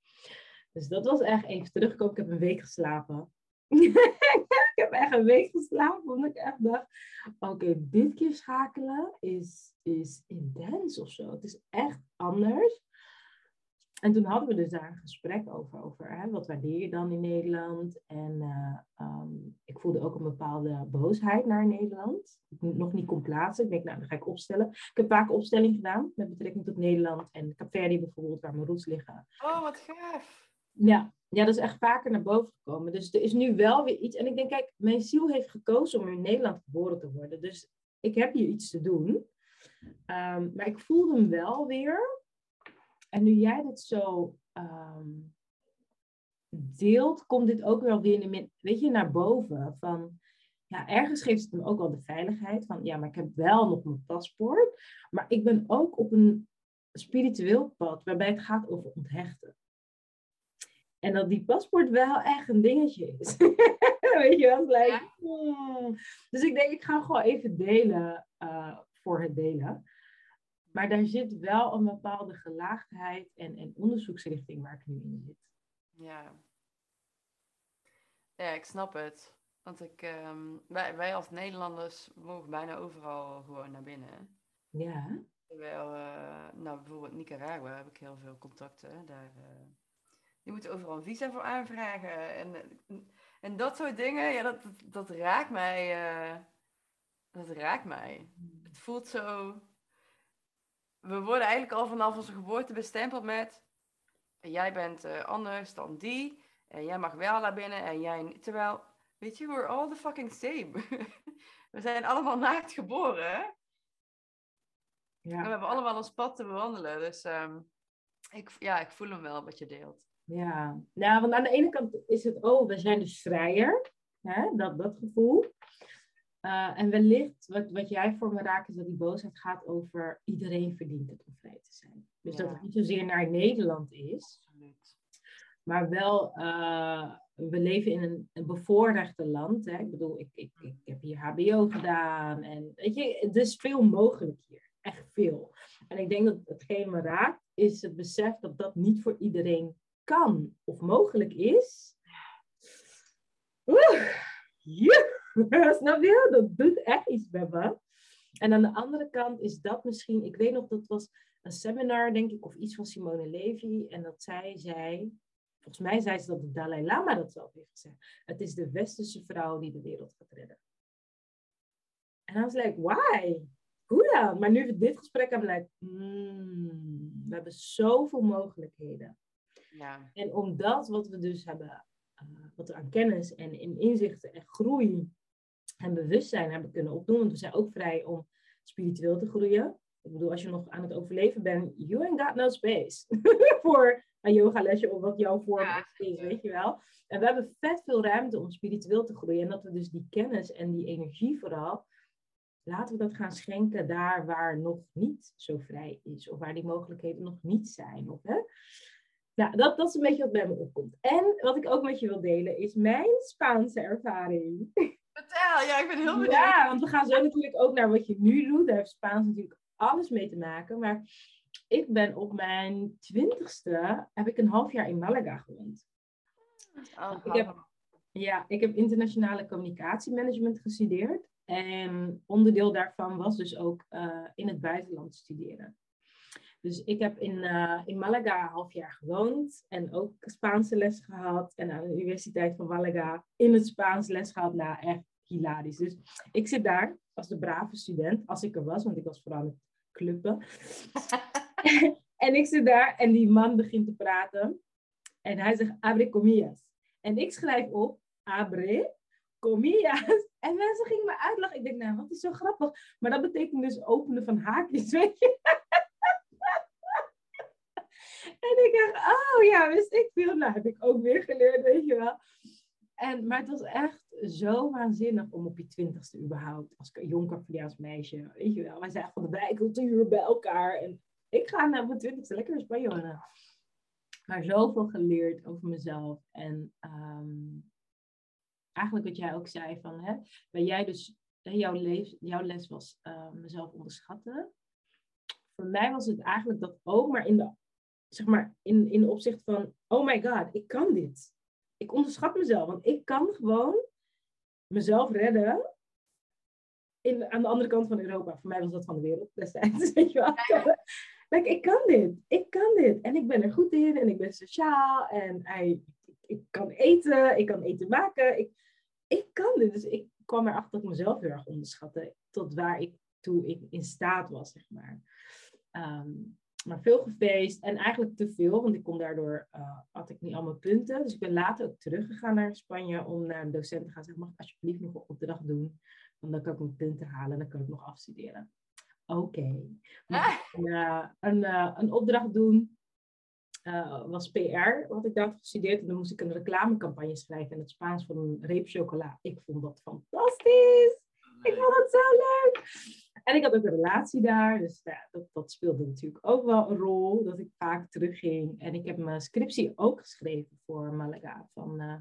Dus dat was echt even terugkomen. Ik heb een week geslapen. heb echt een week geslapen, omdat ik echt dacht, oké, dit keer schakelen is, is intens of zo. Het is echt anders. En toen hadden we dus daar een gesprek over, over hè, wat waardeer je dan in Nederland? En uh, um, ik voelde ook een bepaalde boosheid naar Nederland. Ik nog niet kon plaatsen. Ik denk, nou, dan ga ik opstellen. Ik heb vaak opstelling gedaan met betrekking tot Nederland en Capverdi bijvoorbeeld, waar mijn roots liggen. Oh, wat gaaf. Ja, ja, dat is echt vaker naar boven gekomen. Dus er is nu wel weer iets. En ik denk, kijk, mijn ziel heeft gekozen om in Nederland geboren te worden. Dus ik heb hier iets te doen. Um, maar ik voelde hem wel weer. En nu jij dit zo um, deelt, komt dit ook wel weer in de, weet je, naar boven. Van, ja, ergens geeft het hem ook wel de veiligheid van, ja, maar ik heb wel nog mijn paspoort. Maar ik ben ook op een spiritueel pad waarbij het gaat over onthechten. En dat die paspoort wel echt een dingetje is. Weet je wel? Like, hmm. Dus ik denk, ik ga gewoon even delen uh, voor het delen. Maar daar zit wel een bepaalde gelaagdheid en, en onderzoeksrichting waar ik nu in zit. Ja. Ja, ik snap het. Want ik, um, wij, wij als Nederlanders mogen bijna overal gewoon naar binnen. Ja. Terwijl, uh, nou bijvoorbeeld Nicaragua heb ik heel veel contacten. Daar, uh, je moet overal een visa voor aanvragen. En, en dat soort dingen, ja, dat, dat, raakt mij. Uh, dat raakt mij. Het voelt zo. We worden eigenlijk al vanaf onze geboorte bestempeld met. Jij bent uh, anders dan die. En jij mag wel naar binnen en jij niet. Terwijl, weet je, we're all the fucking same. we zijn allemaal naakt geboren. Ja. En we hebben allemaal ons pad te bewandelen. Dus um, ik, ja, ik voel hem wel wat je deelt. Ja, nou, want aan de ene kant is het, oh, we zijn dus vrijer. Hè? Dat, dat gevoel. Uh, en wellicht, wat, wat jij voor me raakt, is dat die boosheid gaat over iedereen verdient het om vrij te zijn. Dus dat het niet zozeer naar Nederland is. Absoluut. Maar wel, uh, we leven in een, een bevoorrechte land. Hè? Ik bedoel, ik, ik, ik heb hier HBO gedaan. En weet je, er is veel mogelijk hier. Echt veel. En ik denk dat hetgeen me raakt, is het besef dat dat niet voor iedereen kan of mogelijk is. Oeh, yeah. snap je? Dat doet echt iets bij me. En aan de andere kant is dat misschien, ik weet nog, dat was een seminar, denk ik, of iets van Simone Levy. En dat zij zei, volgens mij zei ze dat de Dalai Lama dat zelf heeft gezegd. Het is de westerse vrouw die de wereld gaat redden. En I was like, why? Hoe dan? Maar nu we dit gesprek hebben, like, mm, we hebben zoveel mogelijkheden. Ja. En omdat wat we dus hebben, uh, wat we aan kennis en in inzichten en groei en bewustzijn hebben kunnen opdoen, want we zijn ook vrij om spiritueel te groeien. Ik bedoel, als je nog aan het overleven bent, you ain't got no space voor een yogalesje of wat jouw vorm Ja. is, weet je wel. En we hebben vet veel ruimte om spiritueel te groeien. En dat we dus die kennis en die energie vooral, laten we dat gaan schenken daar waar nog niet zo vrij is. Of waar die mogelijkheden nog niet zijn. Of, hè? Nou, dat, dat is een beetje wat bij me opkomt. En wat ik ook met je wil delen is mijn Spaanse ervaring. Vertel, ja, ik ben heel benieuwd. Ja, want we gaan zo natuurlijk ook naar wat je nu doet. Daar heeft Spaans natuurlijk alles mee te maken. Maar ik ben op mijn twintigste, heb ik een half jaar in Malaga gewoond. Oh, Ik heb, ja, ik heb internationale communicatiemanagement gestudeerd. En onderdeel daarvan was dus ook eh, in het buitenland studeren. Dus ik heb in, eh, in Malaga een half jaar gewoond en ook Spaanse les gehad. En aan de Universiteit van Malaga in het Spaans les gehad. Nou, echt hilarisch. Dus ik zit daar als de brave student, als ik er was, want ik was vooral het clubben. en ik zit daar en die man begint te praten. En hij zegt, abre comillas. En ik schrijf op, abre comillas. En mensen gingen me uitlachen. Ik denk, nou, wat is zo grappig. Maar dat betekent dus openen van haakjes, weet je. En ik dacht, oh ja, wist ik veel. Nou, heb ik ook weer geleerd, weet je wel. En, maar het was echt zo waanzinnig om op je twintigste überhaupt, als jong meisje, weet je wel. Wij zijn van de bijcultuur bij elkaar. En ik ga naar mijn twintigste lekker in Spanje. Maar zoveel geleerd over mezelf. En ehm, eigenlijk wat jij ook zei van, hè, ben jij dus, jouw, les, jouw les was eh, mezelf onderschatten. Voor mij was het eigenlijk dat ook, maar in de, zeg maar, in, in de opzicht van, oh my god, ik kan dit. Ik onderschat mezelf, want ik kan gewoon mezelf redden in, aan de andere kant van Europa. Voor mij was dat van de wereld destijds, weet je wel. Like, ik kan dit, ik kan dit. En ik ben er goed in en ik ben sociaal en ik kan eten, ik kan eten maken. Ik, ik kan dit. Dus ik kwam erachter dat ik mezelf heel erg onderschatte. Tot waar ik toe ik in staat was, zeg maar. Ehm, maar veel gefeest en eigenlijk te veel, want ik kon daardoor, uh, had ik niet allemaal punten. Dus ik ben later ook teruggegaan naar Spanje om naar een docent te gaan zeggen, mag ik alsjeblieft nog een opdracht doen? Want dan kan ik mijn punten halen en dan kan ik nog afstuderen. Oké. Okay. Een, uh, een, uh, een opdracht doen was PR, wat ik daar had gestudeerd. En dan moest ik een reclamecampagne schrijven in het Spaans voor een reep chocola. Ik vond dat fantastisch. Ik vond het zo leuk. En ik had ook een relatie daar, dus ja, dat, dat speelde natuurlijk ook wel een rol, dat ik vaak terugging. En ik heb mijn scriptie ook geschreven voor Malaga. Van, uh,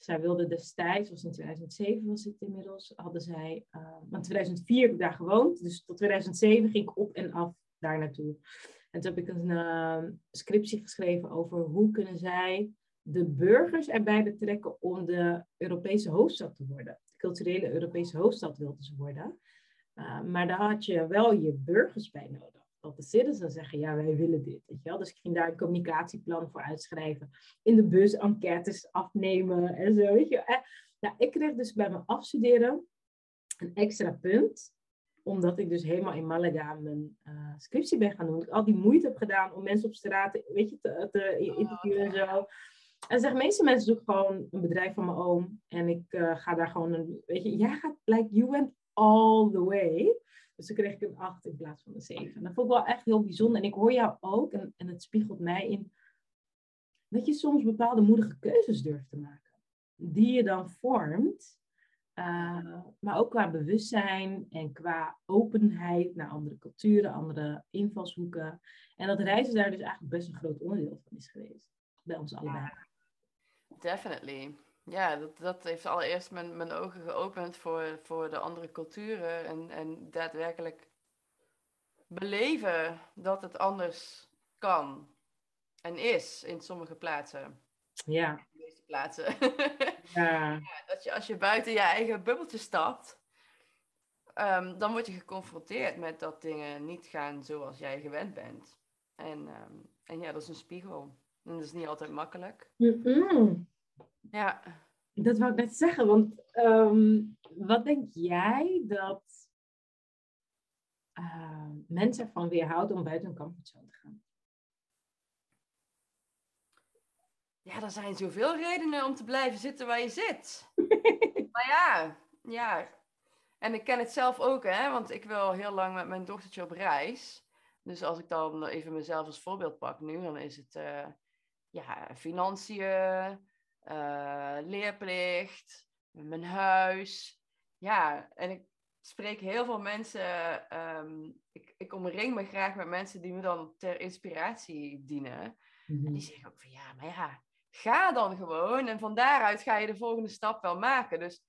zij wilde destijds, was in 2007 was het inmiddels, hadden zij, uh, want 2004 heb ik daar gewoond, dus tot 2007 ging ik op en af daar naartoe. En toen heb ik een uh, scriptie geschreven over hoe kunnen zij de burgers erbij betrekken om de Europese hoofdstad te worden. De culturele Europese hoofdstad wilden ze worden. Uh, maar daar had je wel je burgers bij nodig. Dat de citizens zeggen, ja, wij willen dit. Weet je wel? Dus ik ging daar een communicatieplan voor uitschrijven. In de bus enquêtes afnemen en zo. Weet je? En, nou, ik kreeg dus bij mijn afstuderen een extra punt. Omdat ik dus helemaal in Malaga mijn uh, scriptie ben gaan doen. Ik al die moeite heb gedaan om mensen op straat weet je, te, te interviewen en zo. En zeg, meeste mensen zoeken gewoon een bedrijf van mijn oom. En ik uh, ga daar gewoon een, weet je, jij gaat, like, you went all the way. Dus toen kreeg ik een 8 in plaats van een 7. En dat vond ik wel echt heel bijzonder. En ik hoor jou ook, en, en het spiegelt mij in, dat je soms bepaalde moedige keuzes durft te maken. Die je dan vormt. Uh, maar ook qua bewustzijn en qua openheid naar andere culturen, andere invalshoeken. En dat reizen daar dus eigenlijk best een groot onderdeel van is geweest. Bij ons allebei. Definitely. Ja, dat, dat heeft allereerst mijn, mijn ogen geopend voor, voor de andere culturen. En, en daadwerkelijk beleven dat het anders kan. En is in sommige plaatsen. Ja. In de meeste plaatsen. Ja. ja. dat je als je buiten je eigen bubbeltje stapt, um, dan word je geconfronteerd met dat dingen niet gaan zoals jij gewend bent. En, um, en ja, dat is een spiegel. En dat is niet altijd makkelijk. Mm -mm. Ja. Dat wou ik net zeggen, want um, wat denk jij dat uh, mensen ervan weerhoudt om buiten hun comfortzone te gaan? Ja, er zijn zoveel redenen om te blijven zitten waar je zit. maar ja, ja. En ik ken het zelf ook, hè, want ik wil heel lang met mijn dochtertje op reis. Dus als ik dan even mezelf als voorbeeld pak nu, dan is het uh, ja, financiën, uh, leerplicht, mijn huis. Ja, en ik spreek heel veel mensen. Um, ik, ik omring me graag met mensen die me dan ter inspiratie dienen. En die Mhm. zeggen ook van ja, maar ja, ga dan gewoon. En van daaruit ga je de volgende stap wel maken. Dus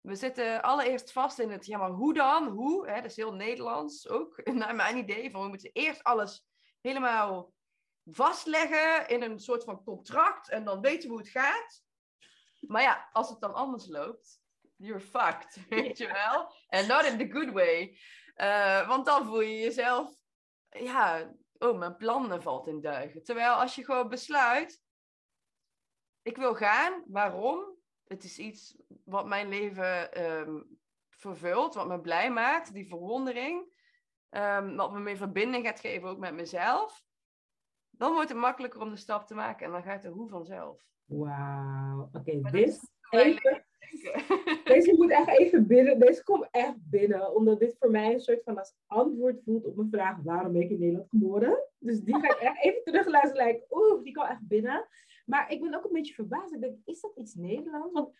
we zitten allereerst vast in het, ja, maar hoe dan? Hoe? Hè, dat is heel Nederlands ook, naar mijn idee. Van we moeten eerst alles helemaal vastleggen in een soort van contract. En dan weten we hoe het gaat. Maar ja, als het dan anders loopt, you're fucked, weet je wel? En not in the good way. Eh, want dan voel je jezelf, ja, oh, mijn plannen valt in duigen. Terwijl als je gewoon besluit, ik wil gaan, waarom? Het is iets wat mijn leven ehm, vervult, wat me blij maakt, die verwondering. ehm, wat me meer verbinding gaat geven ook met mezelf. Dan wordt het makkelijker om de stap te maken en dan gaat de hoe vanzelf. Wauw. Oké, dit even. Deze moet echt even binnen. Deze komt echt binnen. Omdat dit voor mij een soort van als antwoord voelt op mijn vraag: waarom ben ik in Nederland geboren? Dus die ga ik echt even terugluisteren. Like, oeh, die kwam echt binnen. Maar ik ben ook een beetje verbaasd. Ik denk, is dat iets Nederlands? Want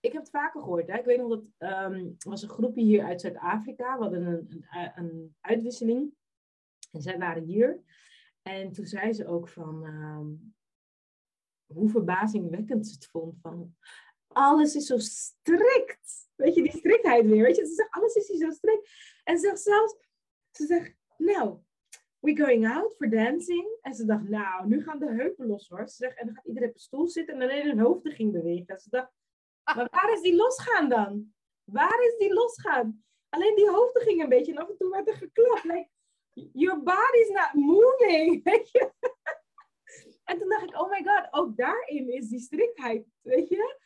ik heb het vaker gehoord. Hè? Ik weet nog dat ehm, er was een groepje hier uit Zuid-Afrika. We hadden een, een, een uitwisseling. En zij waren hier. En toen zei ze ook van ehm, hoe verbazingwekkend ze het vond. Van alles is zo strikt. Weet je, die striktheid weer. Weet je, ze zegt alles is hier zo strikt. En ze zegt zelfs, ze zegt, nou, we going out for dancing. En ze dacht, nou, nu gaan de heupen los hoor. Ze zegt, en dan gaat iedereen op een stoel zitten en alleen hun hoofden ging bewegen. En ze dacht, maar waar is die losgaan dan? Waar is die losgaan? Alleen die hoofden gingen een beetje en af en toe werd er geklapt. Your body's not moving. Weet je? En toen dacht ik, oh my god, ook daarin is die striktheid, weet je?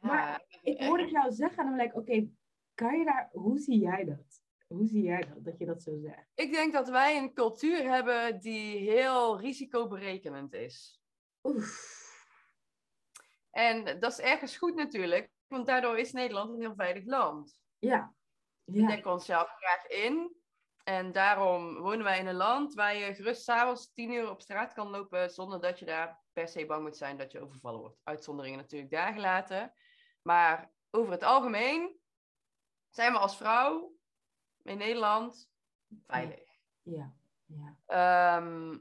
Maar ik hoorde het jou zeggen en dan ben ik, oké, kan je daar, hoe zie jij dat? Hoe zie jij dat, dat je dat zo zegt? Ik denk dat wij een cultuur hebben die heel risicoberekenend is. Oef. En dat is ergens goed natuurlijk, want daardoor is Nederland een heel veilig land. Ja. We Ja. dekken onszelf graag in. En daarom wonen wij in een land waar je gerust s'avonds tien uur op straat kan lopen zonder dat je daar per se bang moet zijn dat je overvallen wordt. Uitzonderingen natuurlijk daar gelaten. Maar over het algemeen zijn we als vrouw in Nederland veilig. Ja. Ja. Ehm,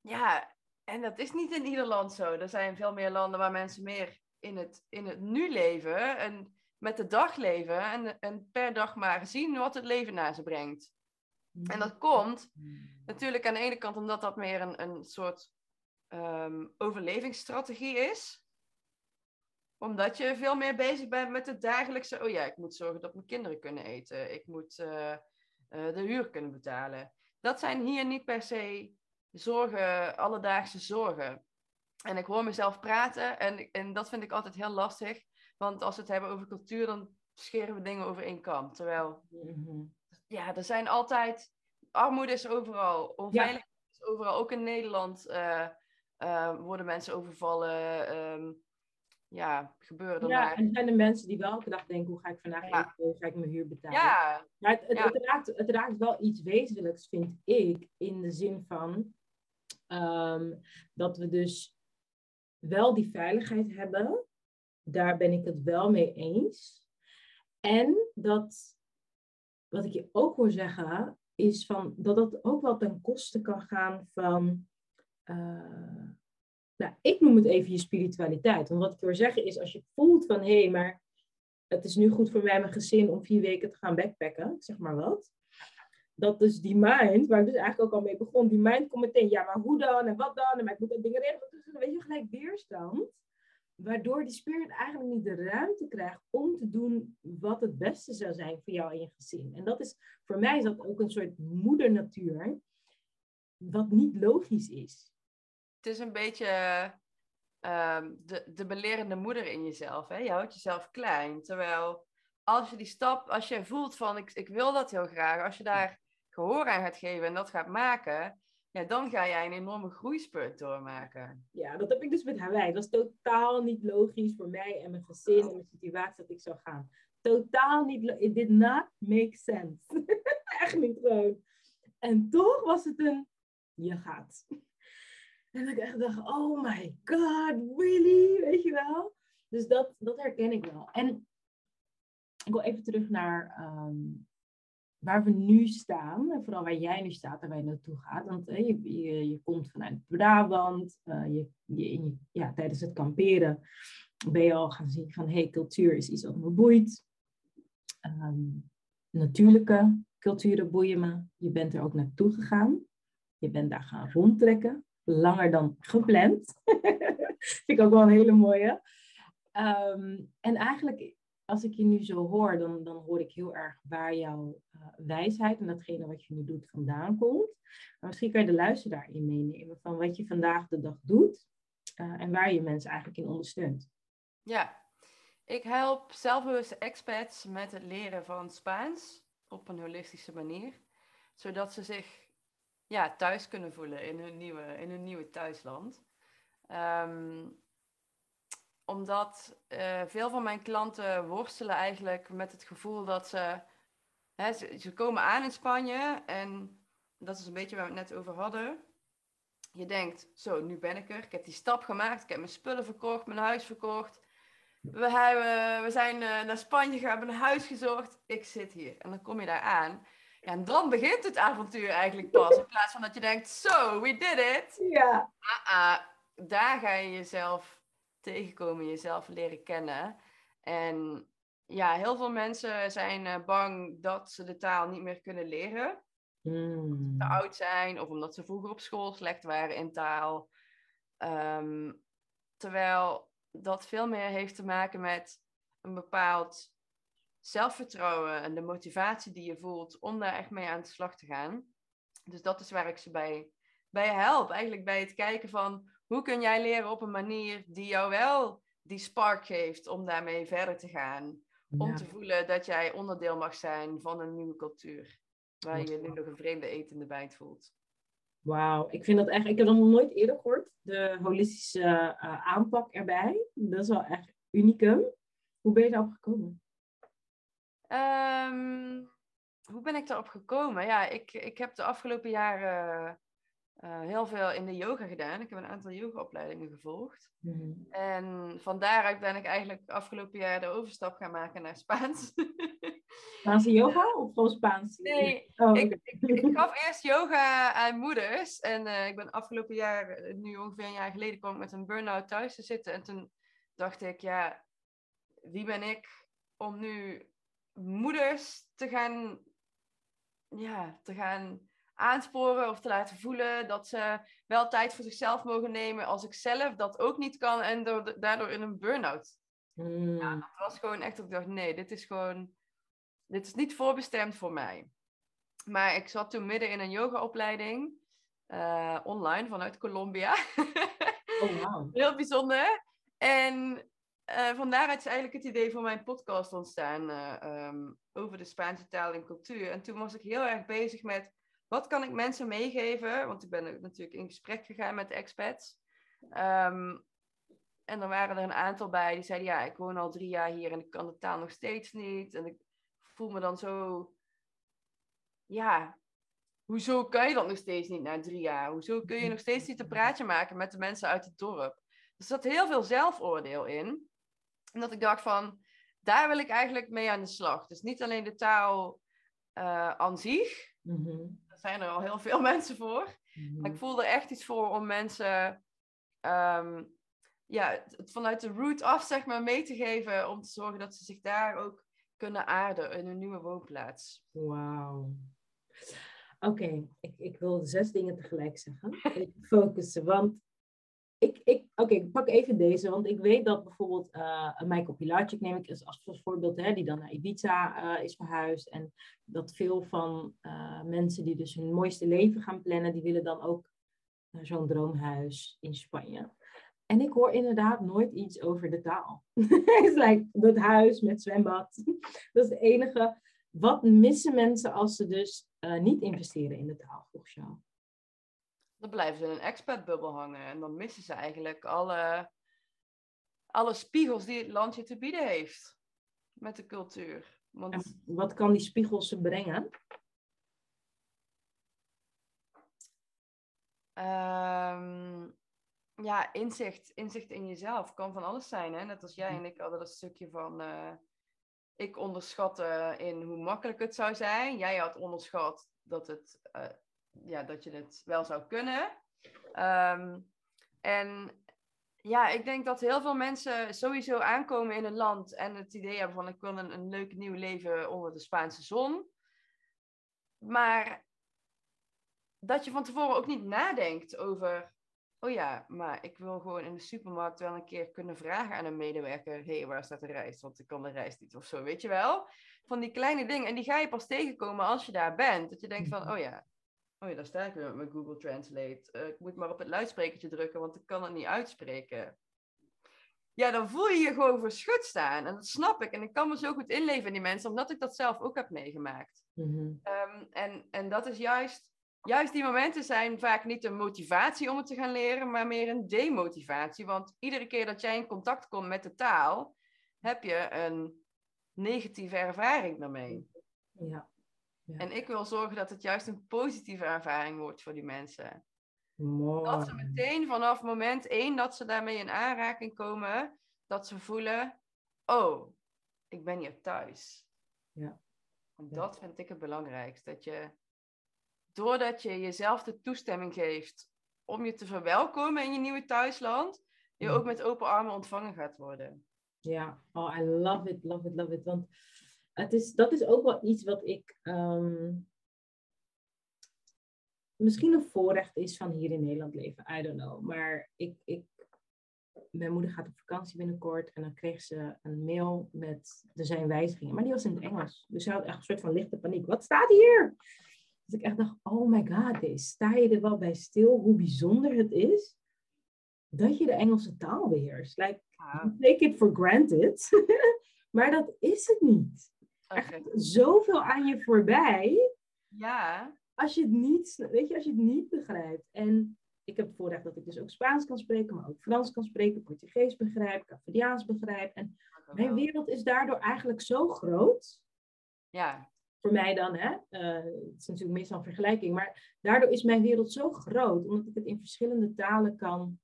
ja, en dat is niet in ieder land zo. Er zijn veel meer landen waar mensen meer in het, in het nu leven en met de dag leven en, en per dag maar zien wat het leven naar ze brengt. En dat komt natuurlijk aan de ene kant omdat dat meer een, een soort ehm, overlevingsstrategie is. Omdat je veel meer bezig bent met het dagelijkse. Oh ja, ik moet zorgen dat mijn kinderen kunnen eten. Ik moet eh, eh, de huur kunnen betalen. Dat zijn hier niet per se zorgen, alledaagse zorgen. En ik hoor mezelf praten en, en dat vind ik altijd heel lastig. Want als we het hebben over cultuur, dan scheren we dingen over één kam. Terwijl Mhm. ja, er zijn altijd. Armoede is overal. Onveiligheid is overal. Ook in Nederland eh, eh, worden mensen overvallen. ehm, ja, gebeuren er Ja, maar. en er zijn de mensen die wel elke dag denken, hoe ga ik vandaag Ja. eten, hoe ga ik mijn huur betalen? Ja, Maar het, het, Ja. het, raakt, het raakt wel iets wezenlijks, vind ik, in de zin van ehm, dat we dus wel die veiligheid hebben. Daar ben ik het wel mee eens. En dat, wat ik je ook hoor zeggen, is van, dat dat ook wel ten koste kan gaan van, eh, nou, ik noem het even je spiritualiteit. Want wat ik hoor zeggen is, als je voelt van, hé, hey, maar het is nu goed voor mij en mijn gezin om vier weken te gaan backpacken, zeg maar wat. Dat dus die mind, waar ik dus eigenlijk ook al mee begon, die mind komt meteen, ja, maar hoe dan en wat dan? En maar ik moet dat dingen regelen. Dus dan weet je gelijk weerstand. Waardoor die spirit eigenlijk niet de ruimte krijgt om te doen wat het beste zou zijn voor jou en je gezin. En dat is, voor mij dat ook een soort moedernatuur, wat niet logisch is. het is een beetje ehm, de, de belerende moeder in jezelf. Hè? Je houdt jezelf klein. Terwijl als je die stap, als je voelt van ik, ik wil dat heel graag, als je daar gehoor aan gaat geven en dat gaat maken, ja, dan ga jij een enorme groeispurt doormaken. Ja, dat heb ik dus met Hawaii. Dat is totaal niet logisch voor mij en mijn gezin en mijn situatie dat ik zou gaan. Totaal niet. It did not make sense. Echt niet gewoon. En toch was het een, je gaat. En ik echt dacht, oh my god, really? Weet je wel? Dus dat, dat herken ik wel. En ik wil even terug naar ehm, waar we nu staan. En vooral waar jij nu staat en waar je naartoe gaat. Want je, je, je komt vanuit Brabant. eh, je, je- ja, tijdens het kamperen ben je al gaan zien van... hey, cultuur is iets wat me boeit. Ehm, natuurlijke culturen boeien me. Je bent er ook naartoe gegaan. Je bent daar gaan rondtrekken. Langer dan gepland. Vind ik ook wel een hele mooie. Ehm, en eigenlijk, als ik je nu zo hoor, dan, dan hoor ik heel erg waar jouw eh, wijsheid en datgene wat je nu doet vandaan komt. Maar misschien kan je de luisteraar in meenemen van wat je vandaag de dag doet eh, en waar je mensen eigenlijk in ondersteunt. Ja, ik help zelfbewuste expats met het leren van Spaans op een holistische manier, zodat ze zich ja, thuis kunnen voelen in hun nieuwe, in hun nieuwe thuisland. Ehm, omdat eh, veel van mijn klanten worstelen eigenlijk met het gevoel dat ze, hè, ze, ze komen aan in Spanje en dat is een beetje waar we het net over hadden. Je denkt, zo, nu ben ik er. Ik heb die stap gemaakt. Ik heb mijn spullen verkocht, mijn huis verkocht. We, hebben, we zijn eh, naar Spanje gegaan, hebben een huis gezocht. Ik zit hier. En dan kom je daar aan. Ja, en dan begint het avontuur eigenlijk pas. In plaats van dat je denkt, zo, we did it. Ja. Ah, daar ga je jezelf tegenkomen, jezelf leren kennen. En ja, heel veel mensen zijn eh, bang dat ze de taal niet meer kunnen leren. Mm. Te oud zijn of omdat ze vroeger op school slecht waren in taal. Ehm, terwijl dat veel meer heeft te maken met een bepaald zelfvertrouwen en de motivatie die je voelt om daar echt mee aan de slag te gaan. Dus dat is waar ik ze bij, bij help. Eigenlijk bij het kijken van hoe kun jij leren op een manier die jou wel die spark geeft om daarmee verder te gaan. Om Ja. te voelen dat jij onderdeel mag zijn van een nieuwe cultuur. Waar je je nu nog een vreemde etende bijt voelt. Wauw, ik vind dat echt, ik heb dat nog nooit eerder gehoord. De holistische eh, aanpak erbij. Dat is wel echt unicum. Hoe ben je daarop gekomen? Ehm, hoe ben ik daarop gekomen? Ja, ik, ik heb de afgelopen jaren eh, heel veel in de yoga gedaan. Ik heb een aantal yogaopleidingen gevolgd. Mm. En van daaruit ben ik eigenlijk afgelopen jaar de overstap gaan maken naar Spaans. Spaanse yoga of gewoon Spaans? nee, Oh, oké. ik, ik, ik gaf eerst yoga aan moeders. En eh, ik ben afgelopen jaar, eh, nu ongeveer een jaar geleden, kwam ik met een burn-out thuis te zitten. En toen dacht ik, ja, wie ben ik om nu moeders te gaan, ja, te gaan aansporen of te laten voelen dat ze wel tijd voor zichzelf mogen nemen als ik zelf dat ook niet kan en door- daardoor in een burn-out Mm. het was gewoon echt dat ik dacht, nee, dit is gewoon, dit is niet voorbestemd voor mij. Maar ik zat toen midden in een yogaopleiding, eh, online vanuit Colombia. Oh, wauw. Heel bijzonder. En van daaruit is eigenlijk het idee van mijn podcast ontstaan eh, ehm, over de Spaanse taal en cultuur. En toen was ik heel erg bezig met, wat kan ik mensen meegeven? Want ik ben natuurlijk in gesprek gegaan met expats. Ehm, en dan waren er een aantal bij die zeiden, ja, ik woon al drie jaar hier en ik kan de taal nog steeds niet. En ik voel me dan zo, ja, hoezo kan je dat nog steeds niet na drie jaar? Hoezo kun je nog steeds niet een praatje maken met de mensen uit het dorp? Er zat heel veel zelfoordeel in. En dat ik dacht van, daar wil ik eigenlijk mee aan de slag. Dus niet alleen de taal eh aan zich. Mhm. Zijn er al heel veel mensen voor. Mhm. Ik voel er echt iets voor om mensen ehm, ja, het- het vanuit de root af zeg maar, mee te geven. Om te zorgen dat ze zich daar ook kunnen aarden in hun nieuwe woonplaats. Wauw. Oké, ik, ik wil zes dingen tegelijk zeggen. Focussen, want ik, ik, oké, ik pak even deze, want ik weet dat bijvoorbeeld eh Michael Pilarczyk neem ik als, als voorbeeld, hè, die dan naar Ibiza eh, is verhuisd. En dat veel van eh, mensen die dus hun mooiste leven gaan plannen, die willen dan ook naar zo'n droomhuis in Spanje. En ik hoor inderdaad nooit iets over de taal. Het is like, dat huis met zwembad. Dat is het enige. Wat missen mensen als ze dus niet investeren in de taal, volgens jou? Dan blijven ze in een expatbubbel hangen en dan missen ze eigenlijk alle, alle spiegels die het land je te bieden heeft met de cultuur. Want En wat kan die spiegels ze brengen? Ehm, ja, inzicht, inzicht in jezelf kan van alles zijn. Hè? Net als jij en ik hadden dat stukje van. eh, ik onderschatte in hoe makkelijk het zou zijn. Jij had onderschat dat, het, eh, ja, dat je het wel zou kunnen. Ehm, en ja, ik denk dat heel veel mensen sowieso aankomen in een land en het idee hebben van ik wil een, een leuk nieuw leven onder de Spaanse zon. Maar dat je van tevoren ook niet nadenkt over, oh ja, maar ik wil gewoon in de supermarkt wel een keer kunnen vragen aan een medewerker, hé, hey, waar staat de rijst? Want ik kan de rijst niet of zo, weet je wel? Van die kleine dingen. En die ga je pas tegenkomen als je daar bent. Dat je denkt van, oh ja, oh ja, daar sta ik weer met mijn Google Translate. Eh, ik moet maar op het luidsprekertje drukken, want ik kan het niet uitspreken. Ja, dan voel je je gewoon verschut staan. En dat snap ik. En ik kan me zo goed inleven in die mensen, omdat ik dat zelf ook heb meegemaakt. Mhm. Ehm, en, en dat is juist, juist die momenten zijn vaak niet een motivatie om het te gaan leren, maar meer een demotivatie. Want iedere keer dat jij in contact komt met de taal, heb je een negatieve ervaring daarmee. Ja, En ik wil zorgen dat het juist een positieve ervaring wordt voor die mensen. mooi. Dat ze meteen vanaf moment één dat ze daarmee in aanraking komen, dat ze voelen, oh, ik ben hier thuis. Ja. Ja. dat vind ik het belangrijkst. Dat je, doordat je jezelf de toestemming geeft om je te verwelkomen in je nieuwe thuisland, je Ja. ook met open armen ontvangen gaat worden. Ja, oh, I love it, love it, love it. Want het is, dat is ook wel iets wat ik ehm, misschien een voorrecht is van hier in Nederland leven. I don't know. Maar ik, ik, mijn moeder gaat op vakantie binnenkort en dan kreeg ze een mail met er zijn wijzigingen. Maar die was in het Engels. Dus ze had echt een soort van lichte paniek. Wat staat hier? Dus ik echt dacht, oh my god, sta je er wel bij stil hoe bijzonder het is dat je de Engelse taal beheerst? Like, take it for granted. maar dat is het niet. Er gaat zoveel aan je voorbij Ja, als je het niet, weet je, als je het niet begrijpt. En ik heb het voorrecht dat ik dus ook Spaans kan spreken, maar ook Frans kan spreken, Portugees begrijp, Canadeaans begrijp. En mijn wereld is daardoor eigenlijk zo groot. ja, Voor mij dan, hè. Eh, het is natuurlijk meestal een vergelijking. Maar daardoor is mijn wereld zo groot, omdat ik het in verschillende talen kan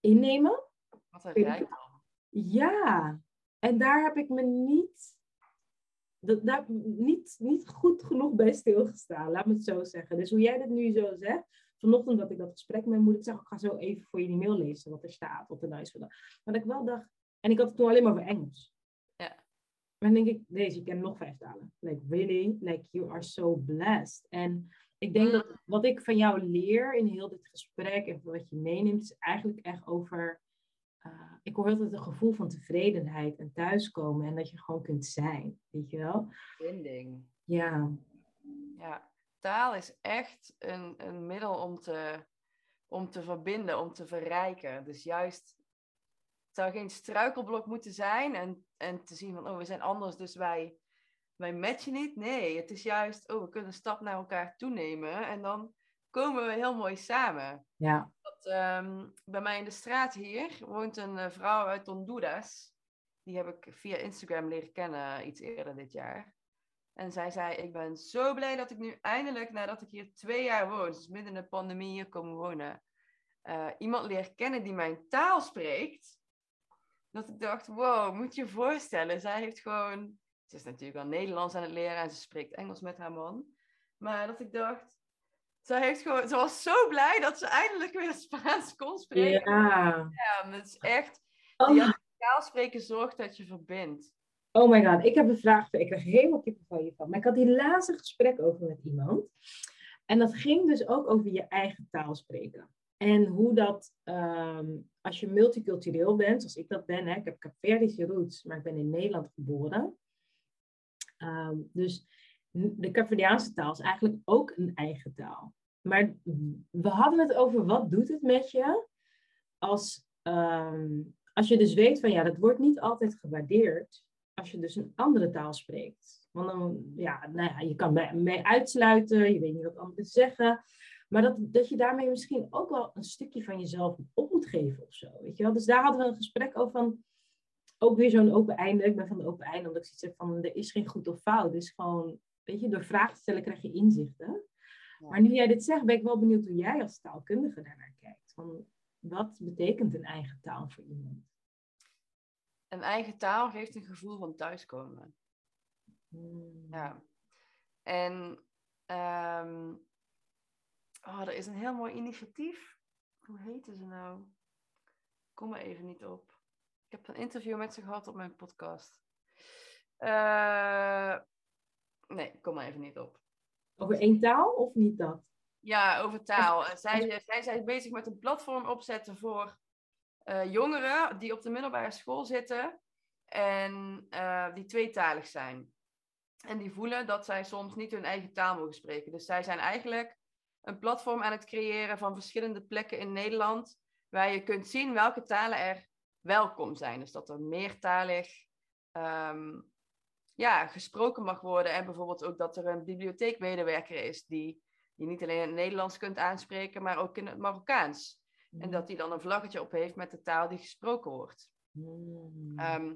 innemen. wat een rijkdom. Ja, en daar heb ik me niet, dat, daar, niet, niet goed genoeg bij stilgestaan, laat me het zo zeggen. Dus hoe jij dit nu zo zegt, vanochtend dat ik dat gesprek met mijn moeder, ik zeg, ik ga zo even voor je die mail lezen wat er staat, wat er nou is vandaag. Maar dat ik wel dacht, en ik had het toen alleen maar over Engels. Ja. Maar dan denk ik, deze, ik ken nog vijf talen. Like, really? Like, you are so blessed. En ik denk dat wat ik van jou leer in heel dit gesprek en wat je meeneemt, is eigenlijk echt over uh, ik hoor altijd een gevoel van tevredenheid en thuiskomen en dat je gewoon kunt zijn, weet je wel? Binding. Ja, Ja, taal is echt een, een middel om te, om te verbinden, om te verrijken. Dus juist, het zou geen struikelblok moeten zijn en, en te zien van, oh, we zijn anders, dus wij, wij matchen niet. Nee, het is juist, oh, we kunnen een stap naar elkaar toenemen en dan komen we heel mooi samen. ja, Ehm, bij mij in de straat hier woont een eh, vrouw uit Honduras. Die heb ik via Instagram leren kennen iets eerder dit jaar. En zij zei, ik ben zo blij dat ik nu eindelijk, nadat ik hier twee jaar woon, dus midden in de pandemie hier komen wonen, eh, iemand leer kennen die mijn taal spreekt. Dat ik dacht, wow, moet je je voorstellen. Zij heeft gewoon, ze is natuurlijk al Nederlands aan het leren en ze spreekt Engels met haar man. Maar dat ik dacht, zij heeft gewoon, ze was zo blij dat ze eindelijk weer Spaans kon spreken. ja. Ja, het is echt, Oh, taal spreken zorgt dat je verbindt. oh my god, ik heb een vraag, ik krijg helemaal kippenvel hiervan. Maar ik had hier laatst een gesprek over met iemand. En dat ging dus ook over je eigen taal spreken. En hoe dat, ehm, als je multicultureel bent, zoals ik dat ben, hè, ik heb Capverdische roots, maar ik ben in Nederland geboren. Ehm, dus de Capverdiaanse taal is eigenlijk ook een eigen taal. Maar we hadden het over wat doet het met je als, ehm, als je dus weet van ja, dat wordt niet altijd gewaardeerd als je dus een andere taal spreekt. Want dan, ja, nou ja, je kan mee uitsluiten, je weet niet wat anderen zeggen. Maar dat, dat je daarmee misschien ook wel een stukje van jezelf op moet geven of zo. Weet je wel? Dus daar hadden we een gesprek over van, ook weer zo'n open einde. Ik ben van de open einde, omdat ik zoiets heb van, er is geen goed of fout. Het is gewoon, weet je, door vragen te stellen krijg je inzichten. Maar nu jij dit zegt, ben ik wel benieuwd hoe jij als taalkundige daarnaar kijkt. Van, wat betekent een eigen taal voor iemand? Een eigen taal geeft een gevoel van thuiskomen. Hmm. Ja. En ehm, oh, er is een heel mooi initiatief. Hoe heette ze nou? Ik kom er even niet op. Ik heb een interview met ze gehad op mijn podcast. Eh, nee, ik kom er even niet op. Over één taal of niet dat? Ja, over taal. Zij, zij zijn bezig met een platform opzetten voor eh, jongeren die op de middelbare school zitten en eh, die tweetalig zijn. En die voelen dat zij soms niet hun eigen taal mogen spreken. Dus zij zijn eigenlijk een platform aan het creëren van verschillende plekken in Nederland, waar je kunt zien welke talen er welkom zijn. Dus dat er meertalig ja, gesproken mag worden. En bijvoorbeeld ook dat er een bibliotheekmedewerker is die je niet alleen in het Nederlands kunt aanspreken, maar ook in het Marokkaans. En dat die dan een vlaggetje op heeft met de taal die gesproken wordt. Hmm. Ehm,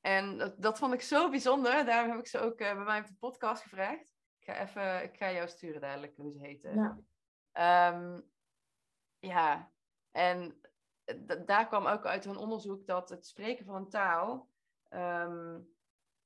en dat, dat vond ik zo bijzonder. Daarom heb ik ze ook eh, bij mij op de podcast gevraagd. Ik ga, even, ik ga jou sturen dadelijk hoe ze heten. ja. Ehm, ja, en d- daar kwam ook uit hun onderzoek dat het spreken van een taal ehm,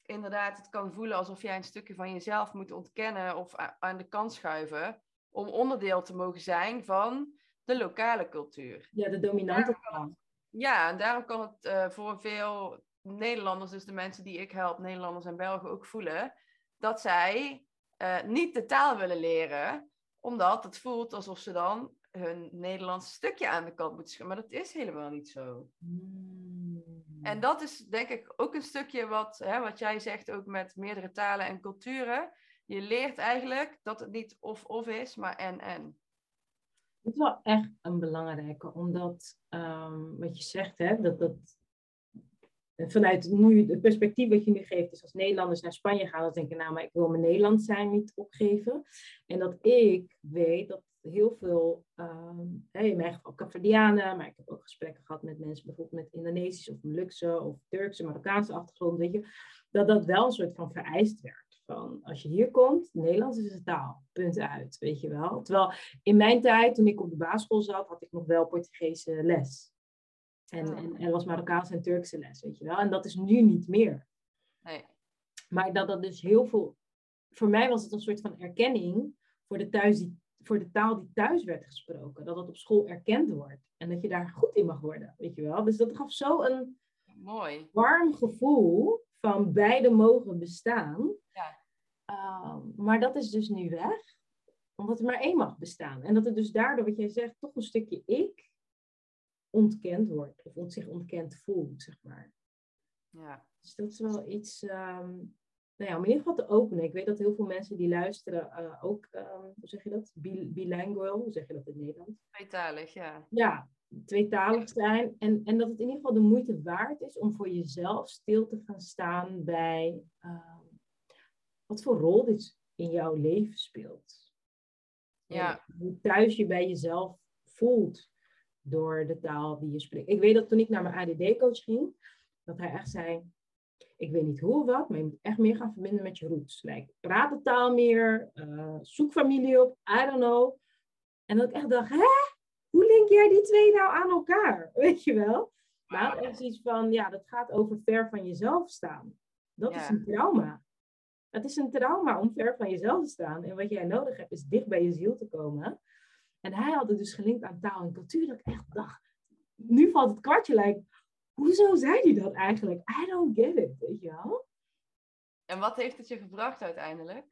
inderdaad het kan voelen alsof jij een stukje van jezelf moet ontkennen of aan de kant schuiven om onderdeel te mogen zijn van de lokale cultuur. ja, de dominante taal. Ja, en daarom kan het eh, voor veel Nederlanders, dus de mensen die ik help, Nederlanders en Belgen ook voelen, dat zij eh, niet de taal willen leren, omdat het voelt alsof ze dan hun Nederlandse stukje aan de kant moeten schuiven. Maar dat is helemaal niet zo. Hmm. En dat is denk ik ook een stukje wat, hè, wat jij zegt, ook met meerdere talen en culturen. Je leert eigenlijk dat het niet of-of is, maar en-en. Dat is wel echt een belangrijke, omdat ehm, wat je zegt, hè, dat dat vanuit nu het perspectief wat je nu geeft, is als Nederlanders naar Spanje gaan, dan denken, nou, maar ik wil mijn Nederland zijn niet opgeven. En dat ik weet dat heel veel, ehm, hè, in mijn geval Caverdianen, maar ik heb ook gesprekken gehad met mensen bijvoorbeeld met Indonesische of Molukse of Turkse, Marokkaanse achtergrond, weet je, dat dat wel een soort van vereist werd. Van als je hier komt, Nederlands is een taal, punt uit, weet je wel. Terwijl in mijn tijd, toen ik op de basisschool zat, had ik nog wel Portugese les. En, Oh. en, en was Marokkaanse en Turkse les, weet je wel. En dat is nu niet meer. Nee. Maar dat dat dus heel veel... Voor mij was het een soort van erkenning voor de, thuis die, voor de taal die thuis werd gesproken. Dat dat op school erkend wordt. En dat je daar goed in mag worden, weet je wel. Dus dat gaf zo een Mooi. warm gevoel van beide mogen bestaan. Ja. Ehm, maar dat is dus nu weg. Omdat er maar één mag bestaan. En dat het dus daardoor, wat jij zegt, toch een stukje ik ontkend wordt. Of zich ontkend voelt, zeg maar. Ja. Dus dat is wel iets, ehm, nou ja, om in ieder geval te openen. Ik weet dat heel veel mensen die luisteren eh, ook, ehm, hoe zeg je dat? Bi- Bilingual, hoe zeg je dat in het Nederlands? Tweetalig, ja. Ja, tweetalig zijn. En, en dat het in ieder geval de moeite waard is om voor jezelf stil te gaan staan bij ehm, wat voor rol dit in jouw leven speelt. Ja. En hoe thuis je bij jezelf voelt door de taal die je spreekt. Ik weet dat toen ik naar mijn ADD-coach ging, dat hij echt zei, ik weet niet hoe of wat, maar je moet echt meer gaan verbinden met je roots. Like, praat de taal meer, eh, zoek familie op, I don't know. En dat ik echt dacht, hè? Hoe link jij die twee nou aan elkaar? Weet je wel? Maar echt iets van, ja, dat gaat over ver van jezelf staan. Dat is een trauma. Het is een trauma om ver van jezelf te staan. En wat jij nodig hebt, is dicht bij je ziel te komen. En hij had het dus gelinkt aan taal en cultuur. Dat ik echt dacht, nu valt het kwartje. Like, hoezo zei hij dat eigenlijk? I don't get it, weet je wel? En wat heeft het je gebracht uiteindelijk?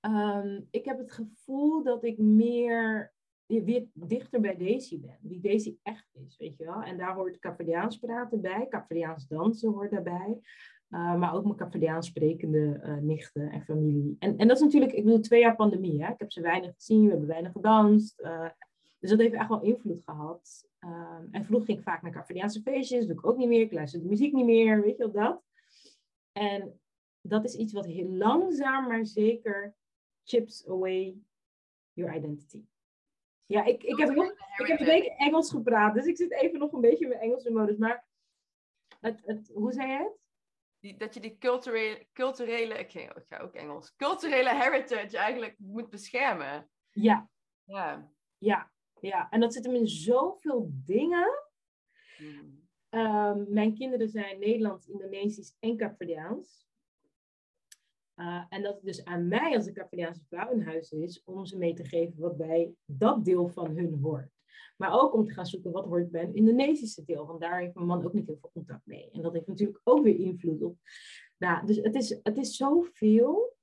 Ehm, ik heb het gevoel dat ik meer weer dichter bij Daisy ben. Wie Daisy echt is, weet je wel. En daar hoort Caverdiaans praten bij. Caverdiaans dansen hoort daarbij. Uh, maar ook mijn Caverdiaans sprekende uh, nichten en familie. En, en dat is natuurlijk, ik bedoel, twee jaar pandemie. Hè? Ik heb ze weinig gezien, we hebben weinig gedanst. Uh, dus dat heeft echt wel invloed gehad. Um, en vroeger ging ik vaak naar Caverdiaanse feestjes. Doe ik ook niet meer. Ik luister de muziek niet meer, weet je wel dat. En dat is iets wat heel langzaam maar zeker chips away your identity. Ja, ik, ik, heb, nog, ik heb een week Engels gepraat, dus ik zit even nog een beetje in mijn Engelse modus. Maar het, het, hoe zei je het? Die, dat je die culturele, culturele ik ga ook Engels, culturele heritage eigenlijk moet beschermen. Ja, Ja. ja, ja. En dat zit hem in zoveel dingen. Hmm. Ehm, mijn kinderen zijn Nederlands, Indonesisch en Capverdiaans. Uh, en dat het dus aan mij als een Capverdiaanse vrouw in huis is om ze mee te geven wat bij dat deel van hun hoort. Maar ook om te gaan zoeken wat hoort bij een Indonesische deel. Want daar heeft mijn man ook niet heel veel contact mee. En dat heeft natuurlijk ook weer invloed op. Nou, dus het is, het is zoveel.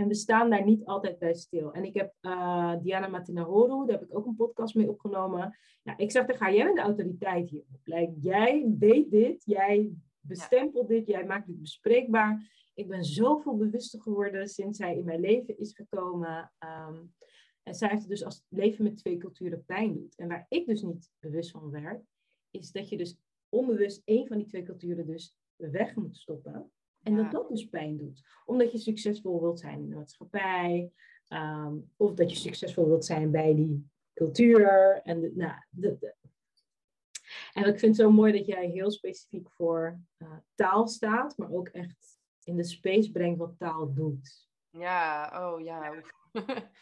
En we staan daar niet altijd bij stil. En ik heb uh, Diana Matinahoru, daar heb ik ook een podcast mee opgenomen. Ja, ik zeg tegen haar, jij bent de autoriteit hierop. Like, jij weet dit, jij bestempelt dit, jij maakt dit bespreekbaar. Ik ben zoveel bewuster geworden sinds zij in mijn leven is gekomen. Um, en zij heeft dus als leven met twee culturen pijn doet. En waar ik dus niet bewust van werd, is dat je dus onbewust één van die twee culturen dus weg moet stoppen. En ja. dat dat dus pijn doet. Omdat je succesvol wilt zijn in de maatschappij. Um, of dat je succesvol wilt zijn bij die cultuur. En, de, nou, de, de. en ik vind het zo mooi dat jij heel specifiek voor uh, taal staat. Maar ook echt in de space brengt wat taal doet. Ja, oh ja.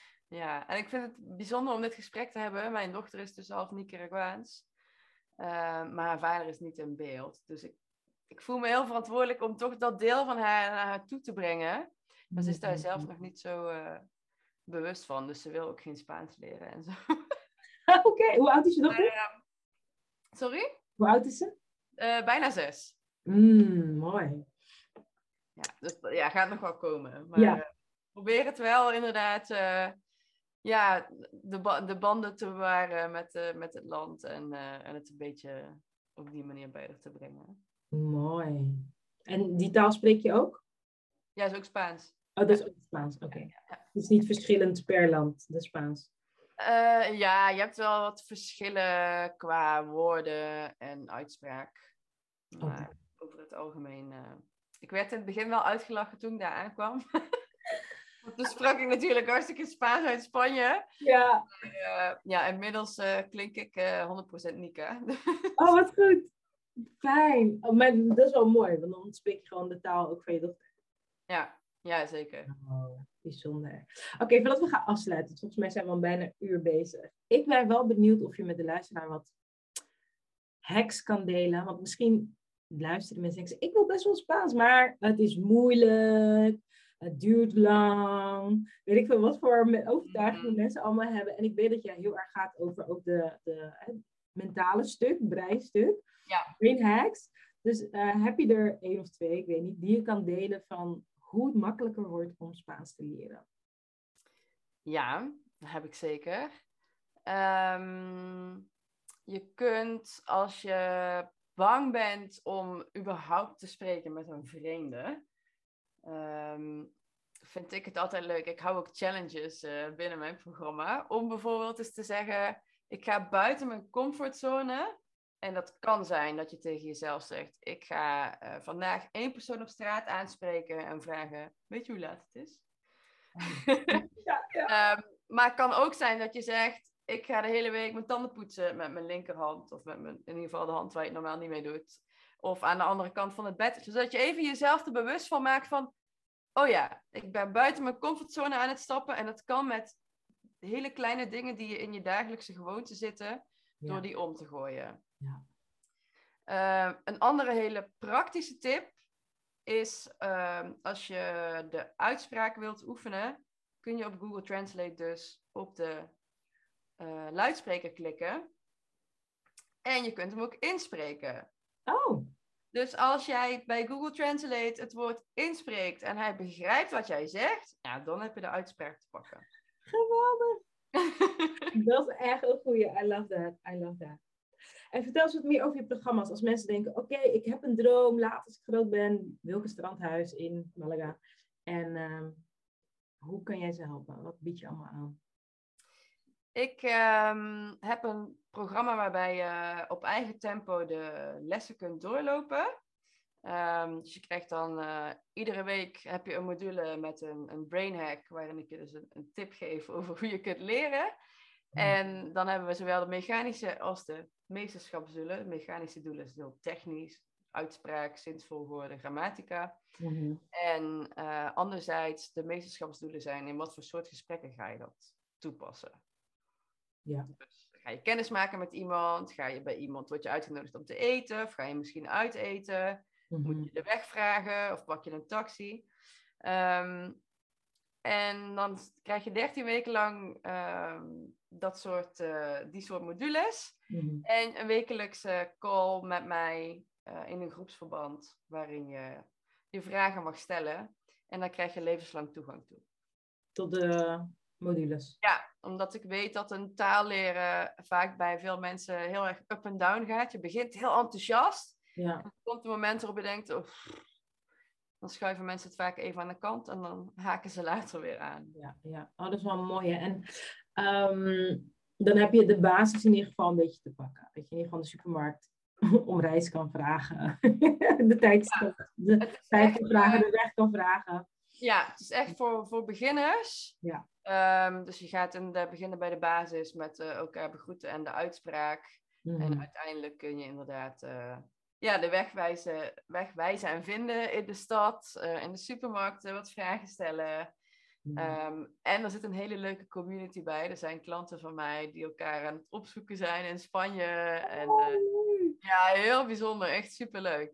ja, en ik vind het bijzonder om dit gesprek te hebben. Mijn dochter is dus half Nicaraguaans. Uh, maar haar vader is niet in beeld. Dus ik ik voel me heel verantwoordelijk om toch dat deel van haar naar haar toe te brengen. Maar ze is daar zelf nog niet zo uh, bewust van. Dus ze wil ook geen Spaans leren en zo. Oké, okay. hoe oud is je dochter? Uh, sorry? Hoe oud is ze? Uh, bijna zes. Mm, mooi. Ja, dus ja, gaat nog wel komen. Maar ja. probeer het wel inderdaad... ja, de, ba de banden te bewaren met, met het land. En, en het een beetje op die manier bij haar te brengen. Mooi. En die taal spreek je ook? Ja, is ook Spaans. Oh, dat is ook Spaans, oké. Okay. Ja, ja. Het is niet verschillend per land, de Spaans. Uh, ja, je hebt wel wat verschillen qua woorden en uitspraak. Maar okay. over het algemeen... Uh... Ik werd in het begin wel uitgelachen toen ik daar aankwam. Toen sprak ik natuurlijk hartstikke Spaans uit Spanje. Ja. Uh, ja, inmiddels klink ik 100% Nika. oh, wat goed. Fijn. Oh, maar dat is wel mooi, want dan spreek je gewoon de taal ook van je dochter. Ja, ja zeker. Oh, bijzonder. Oké, okay, voordat we gaan afsluiten, volgens mij zijn we al bijna een uur bezig. Ik ben wel benieuwd of je met de luisteraar wat hacks kan delen. Want misschien luisteren mensen en zeggen, ik wil best wel Spaans, maar het is moeilijk. Het duurt lang. Weet ik veel wat voor overtuigingen mm. mensen allemaal hebben. En ik weet dat jij heel erg gaat over ook de, de, mentale stuk, breinstuk. Ja. Brain hacks. Dus uh, heb je er één of twee, ik weet niet, die je kan delen van hoe het makkelijker wordt om Spaans te leren? Ja, dat heb ik zeker. Um, je kunt als je bang bent om überhaupt te spreken met een vreemde, um, vind ik het altijd leuk. Ik hou ook challenges uh, binnen mijn programma. Om bijvoorbeeld eens te zeggen, ik ga buiten mijn comfortzone en dat kan zijn dat je tegen jezelf zegt: Ik ga uh, vandaag één persoon op straat aanspreken en vragen: Weet je hoe laat het is? ja, ja. um, maar het kan ook zijn dat je zegt: Ik ga de hele week mijn tanden poetsen met mijn linkerhand, of met mijn, in ieder geval de hand waar je het normaal niet mee doet. Of aan de andere kant van het bed. Zodat je even jezelf er bewust van maakt van: Oh ja, ik ben buiten mijn comfortzone aan het stappen. En dat kan met hele kleine dingen die je in je dagelijkse gewoonte zitten, door Ja. die om te gooien. Ja. Uh, een andere hele praktische tip is uh, als je de uitspraak wilt oefenen, kun je op Google Translate dus op de uh, luidspreker klikken. En je kunt hem ook inspreken. Oh, Dus als jij bij Google Translate het woord inspreekt en hij begrijpt wat jij zegt, ja, dan heb je de uitspraak te pakken. Geweldig. Dat is echt een goeie. I love that. I love that. En vertel eens wat meer over je programma's. Als mensen denken, oké, ik heb een droom. Later als ik groot ben, Wilke Strandhuis in Malaga. En uh, hoe kan jij ze helpen? Wat bied je allemaal aan? Ik um, heb een programma waarbij je op eigen tempo de lessen kunt doorlopen. Ehm, dus je krijgt dan eh, iedere week heb je een module met een, een brain hack, waarin ik je dus een, een tip geef over hoe je kunt leren. En dan hebben we zowel de mechanische als de meesterschapsdoelen. De mechanische doelen is heel technisch, uitspraak, zinsvolgorde, grammatica. Mhm. En uh, anderzijds, de meesterschapsdoelen zijn in wat voor soort gesprekken ga je dat toepassen. Ja. Dus ga je kennis maken met iemand? Ga je bij iemand, word je uitgenodigd om te eten? Of ga je misschien uiteten? Mhm. Moet je de weg vragen of pak je een taxi? Ehm, en dan krijg je 13 weken lang ehm, dat soort, eh, die soort modules. Mhm. En een wekelijkse call met mij eh, in een groepsverband, waarin je je vragen mag stellen. En dan krijg je levenslang toegang toe. Tot de modules. Ja, omdat ik weet dat een taal leren vaak bij veel mensen heel erg up en down gaat. Je begint heel enthousiast. Ja. Er komt een moment waarop je denkt, oh, dan schuiven mensen het vaak even aan de kant en dan haken ze later weer aan. Ja, ja. Oh, dat is wel mooi. hè. En ehm, dan heb je de basis in ieder geval een beetje te pakken. Dat je in ieder geval de supermarkt om reis kan vragen. de tijd, de tijd kan vragen, eh, de weg kan vragen. Ja, het is echt voor, voor beginners. Ja. Ehm, dus je gaat in de, beginnen bij de basis met eh, elkaar begroeten en de uitspraak. Mhm. En uiteindelijk kun je inderdaad eh, ja, de weg wijzen, weg wijzen en vinden in de stad, eh, in de supermarkten, wat vragen stellen. Mhm. Ehm, en er zit een hele leuke community bij. Er zijn klanten van mij die elkaar aan het opzoeken zijn in Spanje. En eh, ja, heel bijzonder. Echt superleuk.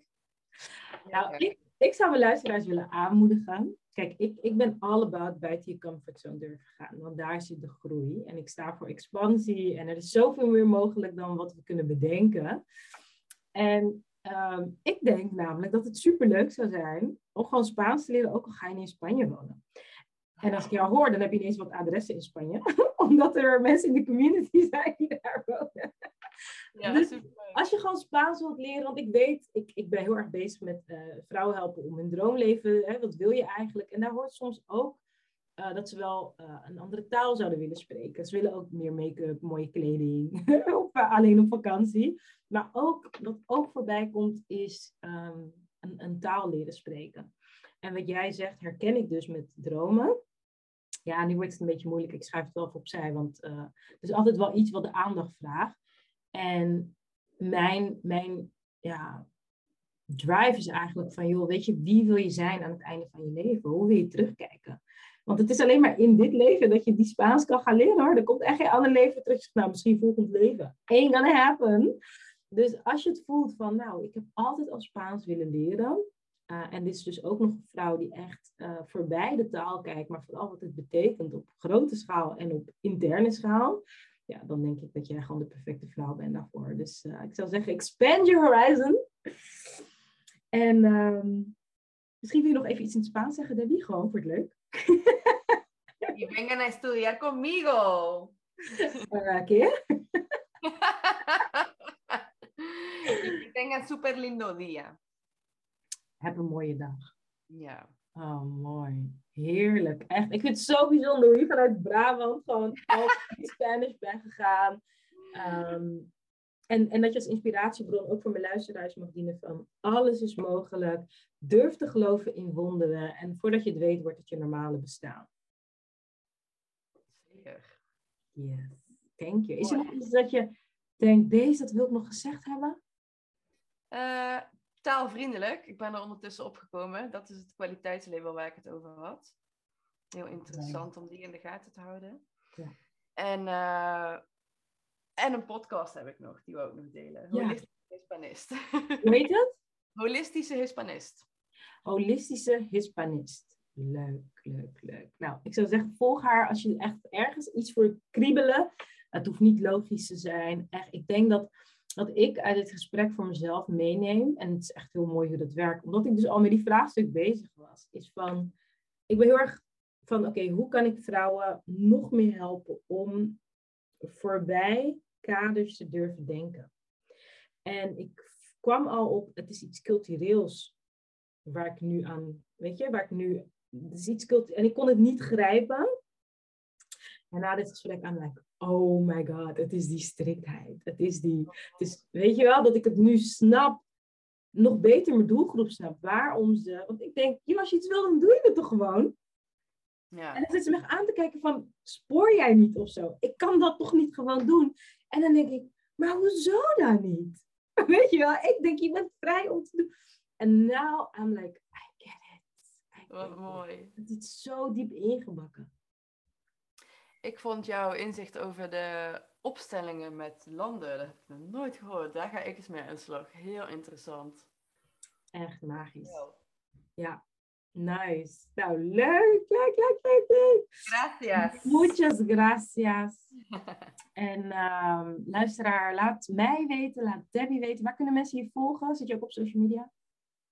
Nou, ik, ik zou mijn luisteraars willen aanmoedigen. Kijk, ik, ik ben all about buiten je comfortzone durven gaan. Want daar zit de groei. En ik sta voor expansie. En er is zoveel meer mogelijk dan wat we kunnen bedenken. En ehm, ik denk namelijk dat het superleuk zou zijn om gewoon Spaans te leren, ook al ga je in Spanje wonen. En als ik jou hoor, dan heb je ineens wat adressen in Spanje. Omdat er mensen in de community zijn die daar wonen. Ja, Dus- superleuk. Als je gewoon Spaans wilt leren, want ik weet, ik, ik ben heel erg bezig met eh, vrouwen helpen om hun droomleven. Hè, wat wil je eigenlijk? En daar hoort soms ook eh, dat ze wel eh, een andere taal zouden willen spreken. Ze willen ook meer make-up, mooie kleding, of eh, alleen op vakantie. Maar ook, wat ook voorbij komt, is ehm, een, een taal leren spreken. En wat jij zegt, herken ik dus met dromen. Ja, nu wordt het een beetje moeilijk. Ik schrijf het wel even opzij, want het is altijd wel iets wat de aandacht vraagt. En mijn, mijn ja, drive is eigenlijk van, joh, weet je, wie wil je zijn aan het einde van je leven? Hoe wil je terugkijken? Want het is alleen maar in dit leven dat je die Spaans kan gaan leren hoor. Er komt echt geen ander leven terug. Nou, misschien volgend leven. Ain't gonna happen. Dus als je het voelt van, nou, ik heb altijd al Spaans willen leren. eh, en dit is dus ook nog een vrouw die echt eh, voorbij de taal kijkt, maar vooral wat het betekent op grote schaal en op interne schaal ja, dan denk ik dat jij gewoon de perfecte vrouw bent daarvoor. Dus eh, ik zou zeggen, expand your horizon. En ehm, misschien wil je nog even iets in het Spaans zeggen, Debbie, gewoon voor het leuk. Y vengan a estudiar conmigo. Uh, keer. y que tengan un super lindo día. Heb een mooie dag. Ja. Oh, mooi. Heerlijk. Echt, ik vind het zo bijzonder hoe je vanuit Brabant gewoon altijd in Spanish bent gegaan. Ehm, en, en dat je als inspiratiebron ook voor mijn luisteraars mag dienen van alles is mogelijk. Durf te geloven in wonderen. En voordat je het weet, wordt het je normale bestaan. Zeker. Yes. Thank you. Is er nog iets dat je denkt, deze, dat wil ik nog gezegd hebben? Eh, taalvriendelijk. Ik ben er ondertussen opgekomen. Dat is het kwaliteitslabel waar ik het over had. Heel interessant om die in de gaten te houden. Ja. En, eh, en een podcast heb ik nog, die we ook nog delen. Ja. Holistische Hispanist. Hoe heet het? Holistische Hispanist. Holistische Hispanist. Leuk, leuk, leuk. Nou, ik zou zeggen, volg haar als je echt ergens iets voor kriebelen. Het hoeft niet logisch te zijn. Echt, ik denk dat wat ik uit dit gesprek voor mezelf meeneem, en het is echt heel mooi hoe dat werkt, omdat ik dus al met die vraagstuk bezig was, is van, ik ben heel erg van, oké, hoe kan ik vrouwen nog meer helpen om voorbij kaders te durven denken? En ik kwam al op, het is iets cultureels waar ik nu aan, weet je, waar ik nu, het is iets en ik kon het niet grijpen. En na dit gesprek aan oh my god, het is die striktheid. Het is die, het is, weet je wel, dat ik het nu snap. nog beter mijn doelgroep snap. Waarom ze. Want ik denk, joh, als je iets wil, dan doe je het toch gewoon. Ja. En dan zit ze me aan te kijken van, spoor jij niet of zo? Ik kan dat toch niet gewoon doen? En dan denk ik, maar hoezo dan niet? Weet je wel, ik denk, je bent vrij om te doen. En now I'm like, I get it. I get Wat it. mooi. Het is zo diep ingebakken. Ik vond jouw inzicht over de opstellingen met landen, dat heb ik nog nooit gehoord. Daar ga ik eens mee aan de slag. Heel interessant. Echt magisch. Ja. Ja, nice. Nou, leuk, leuk, leuk, leuk, leuk. Gracias. Muchas gracias. En ehm, luisteraar, laat mij weten, laat Debbie weten. Waar kunnen mensen je volgen? Zit je ook op social media?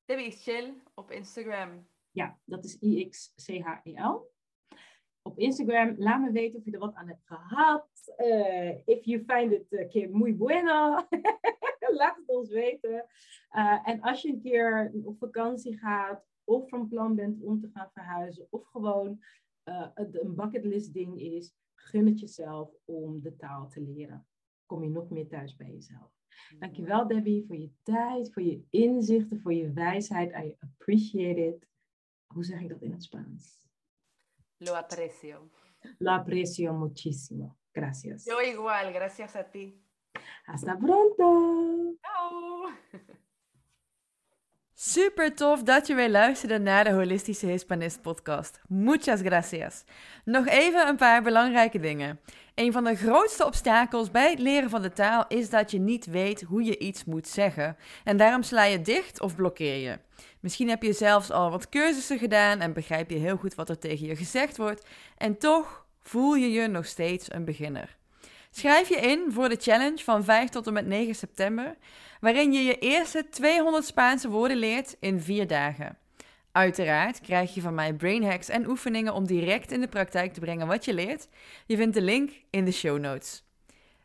Debbie is chill op Instagram. Ja, dat is I-X-C-H-E-L. Op Instagram, laat me weten of je er wat aan hebt gehad. Eh, if you find it uh, que muy bueno, laat het ons weten. Eh, en als je een keer op vakantie gaat, of van plan bent om te gaan verhuizen, of gewoon eh, het een bucketlist ding is, gun het jezelf om de taal te leren. Kom je nog meer thuis bij jezelf. Dankjewel Debbie voor je tijd, voor je inzichten, voor je wijsheid. I appreciate it. Hoe zeg ik dat in het Spaans? Lo aprecio. Lo aprecio muchísimo. Gracias. Yo igual, gracias a ti. Hasta pronto. Ciao. Super tof dat je weer luisterde naar de Holistische Hispanist podcast. Muchas gracias. Nog even een paar belangrijke dingen. Een van de grootste obstakels bij het leren van de taal is dat je niet weet hoe je iets moet zeggen. En daarom sla je dicht of blokkeer je. Misschien heb je zelfs al wat cursussen gedaan en begrijp je heel goed wat er tegen je gezegd wordt. En toch voel je je nog steeds een beginner. Schrijf je in voor de challenge van 5 tot en met 9 september, waarin je je eerste 200 Spaanse woorden leert in 4 dagen. Uiteraard krijg je van mij brain hacks en oefeningen om direct in de praktijk te brengen wat je leert. Je vindt de link in de show notes.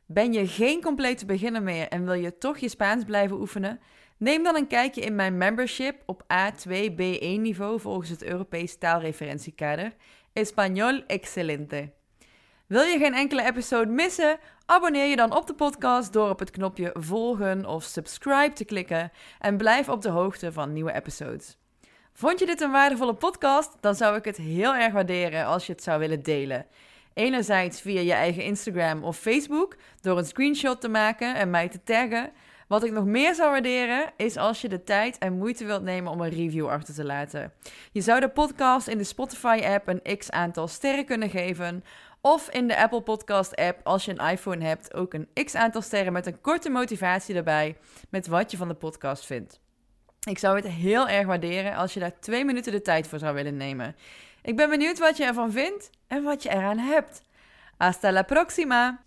Ben je geen complete beginner meer en wil je toch je Spaans blijven oefenen? Neem dan een kijkje in mijn membership op A2-B1 niveau volgens het Europees taalreferentiekader. Español excelente. Wil je geen enkele episode missen? Abonneer je dan op de podcast door op het knopje volgen of subscribe te klikken en blijf op de hoogte van nieuwe episodes. Vond je dit een waardevolle podcast? Dan zou ik het heel erg waarderen als je het zou willen delen. Enerzijds via je eigen Instagram of Facebook door een screenshot te maken en mij te taggen. Wat ik nog meer zou waarderen is als je de tijd en moeite wilt nemen om een review achter te laten. Je zou de podcast in de Spotify-app een x aantal sterren kunnen geven. Of in de Apple Podcast-app, als je een iPhone hebt, ook een x aantal sterren met een korte motivatie erbij met wat je van de podcast vindt. Ik zou het heel erg waarderen als je daar twee minuten de tijd voor zou willen nemen. Ik ben benieuwd wat je ervan vindt en wat je eraan hebt. Hasta la próxima!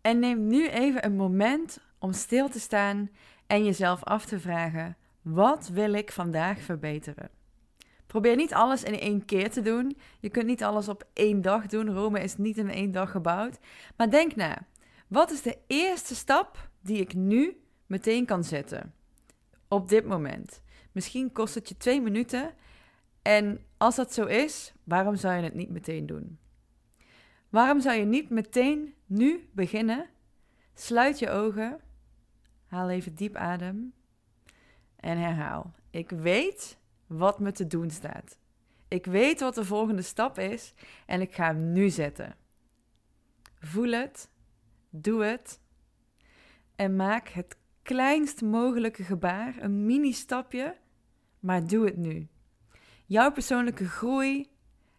En neem nu even een moment om stil te staan en jezelf af te vragen: wat wil ik vandaag verbeteren? Probeer niet alles in één keer te doen. Je kunt niet alles op één dag doen. Rome is niet in één dag gebouwd. Maar denk na: wat is de eerste stap die ik nu meteen kan zetten? Op dit moment. Misschien kost het je twee minuten. En als dat zo is, waarom zou je het niet meteen doen? Waarom zou je niet meteen nu beginnen? Sluit je ogen, haal even diep adem en herhaal. Ik weet wat me te doen staat. Ik weet wat de volgende stap is en ik ga hem nu zetten. Voel het, doe het en maak het kleinst mogelijke gebaar, een mini-stapje, maar doe het nu. Jouw persoonlijke groei,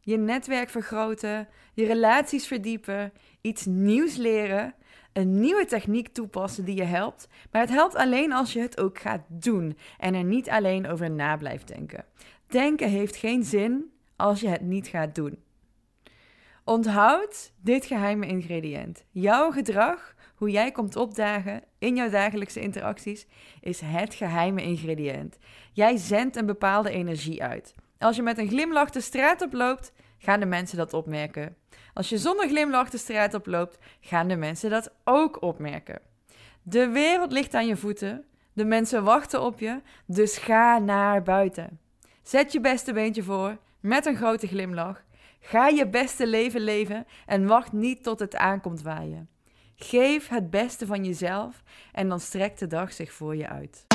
je netwerk vergroten, je relaties verdiepen, iets nieuws leren, een nieuwe techniek toepassen die je helpt. Maar het helpt alleen als je het ook gaat doen en er niet alleen over na blijft denken. Denken heeft geen zin als je het niet gaat doen. Onthoud dit geheime ingrediënt. Jouw gedrag, hoe jij komt opdagen in jouw dagelijkse interacties, is het geheime ingrediënt. Jij zendt een bepaalde energie uit. Als je met een glimlach de straat oploopt, gaan de mensen dat opmerken. Als je zonder glimlach de straat oploopt, gaan de mensen dat ook opmerken. De wereld ligt aan je voeten, de mensen wachten op je, dus ga naar buiten. Zet je beste beentje voor, met een grote glimlach. Ga je beste leven leven en wacht niet tot het aankomt waaien. Geef het beste van jezelf en dan strekt de dag zich voor je uit.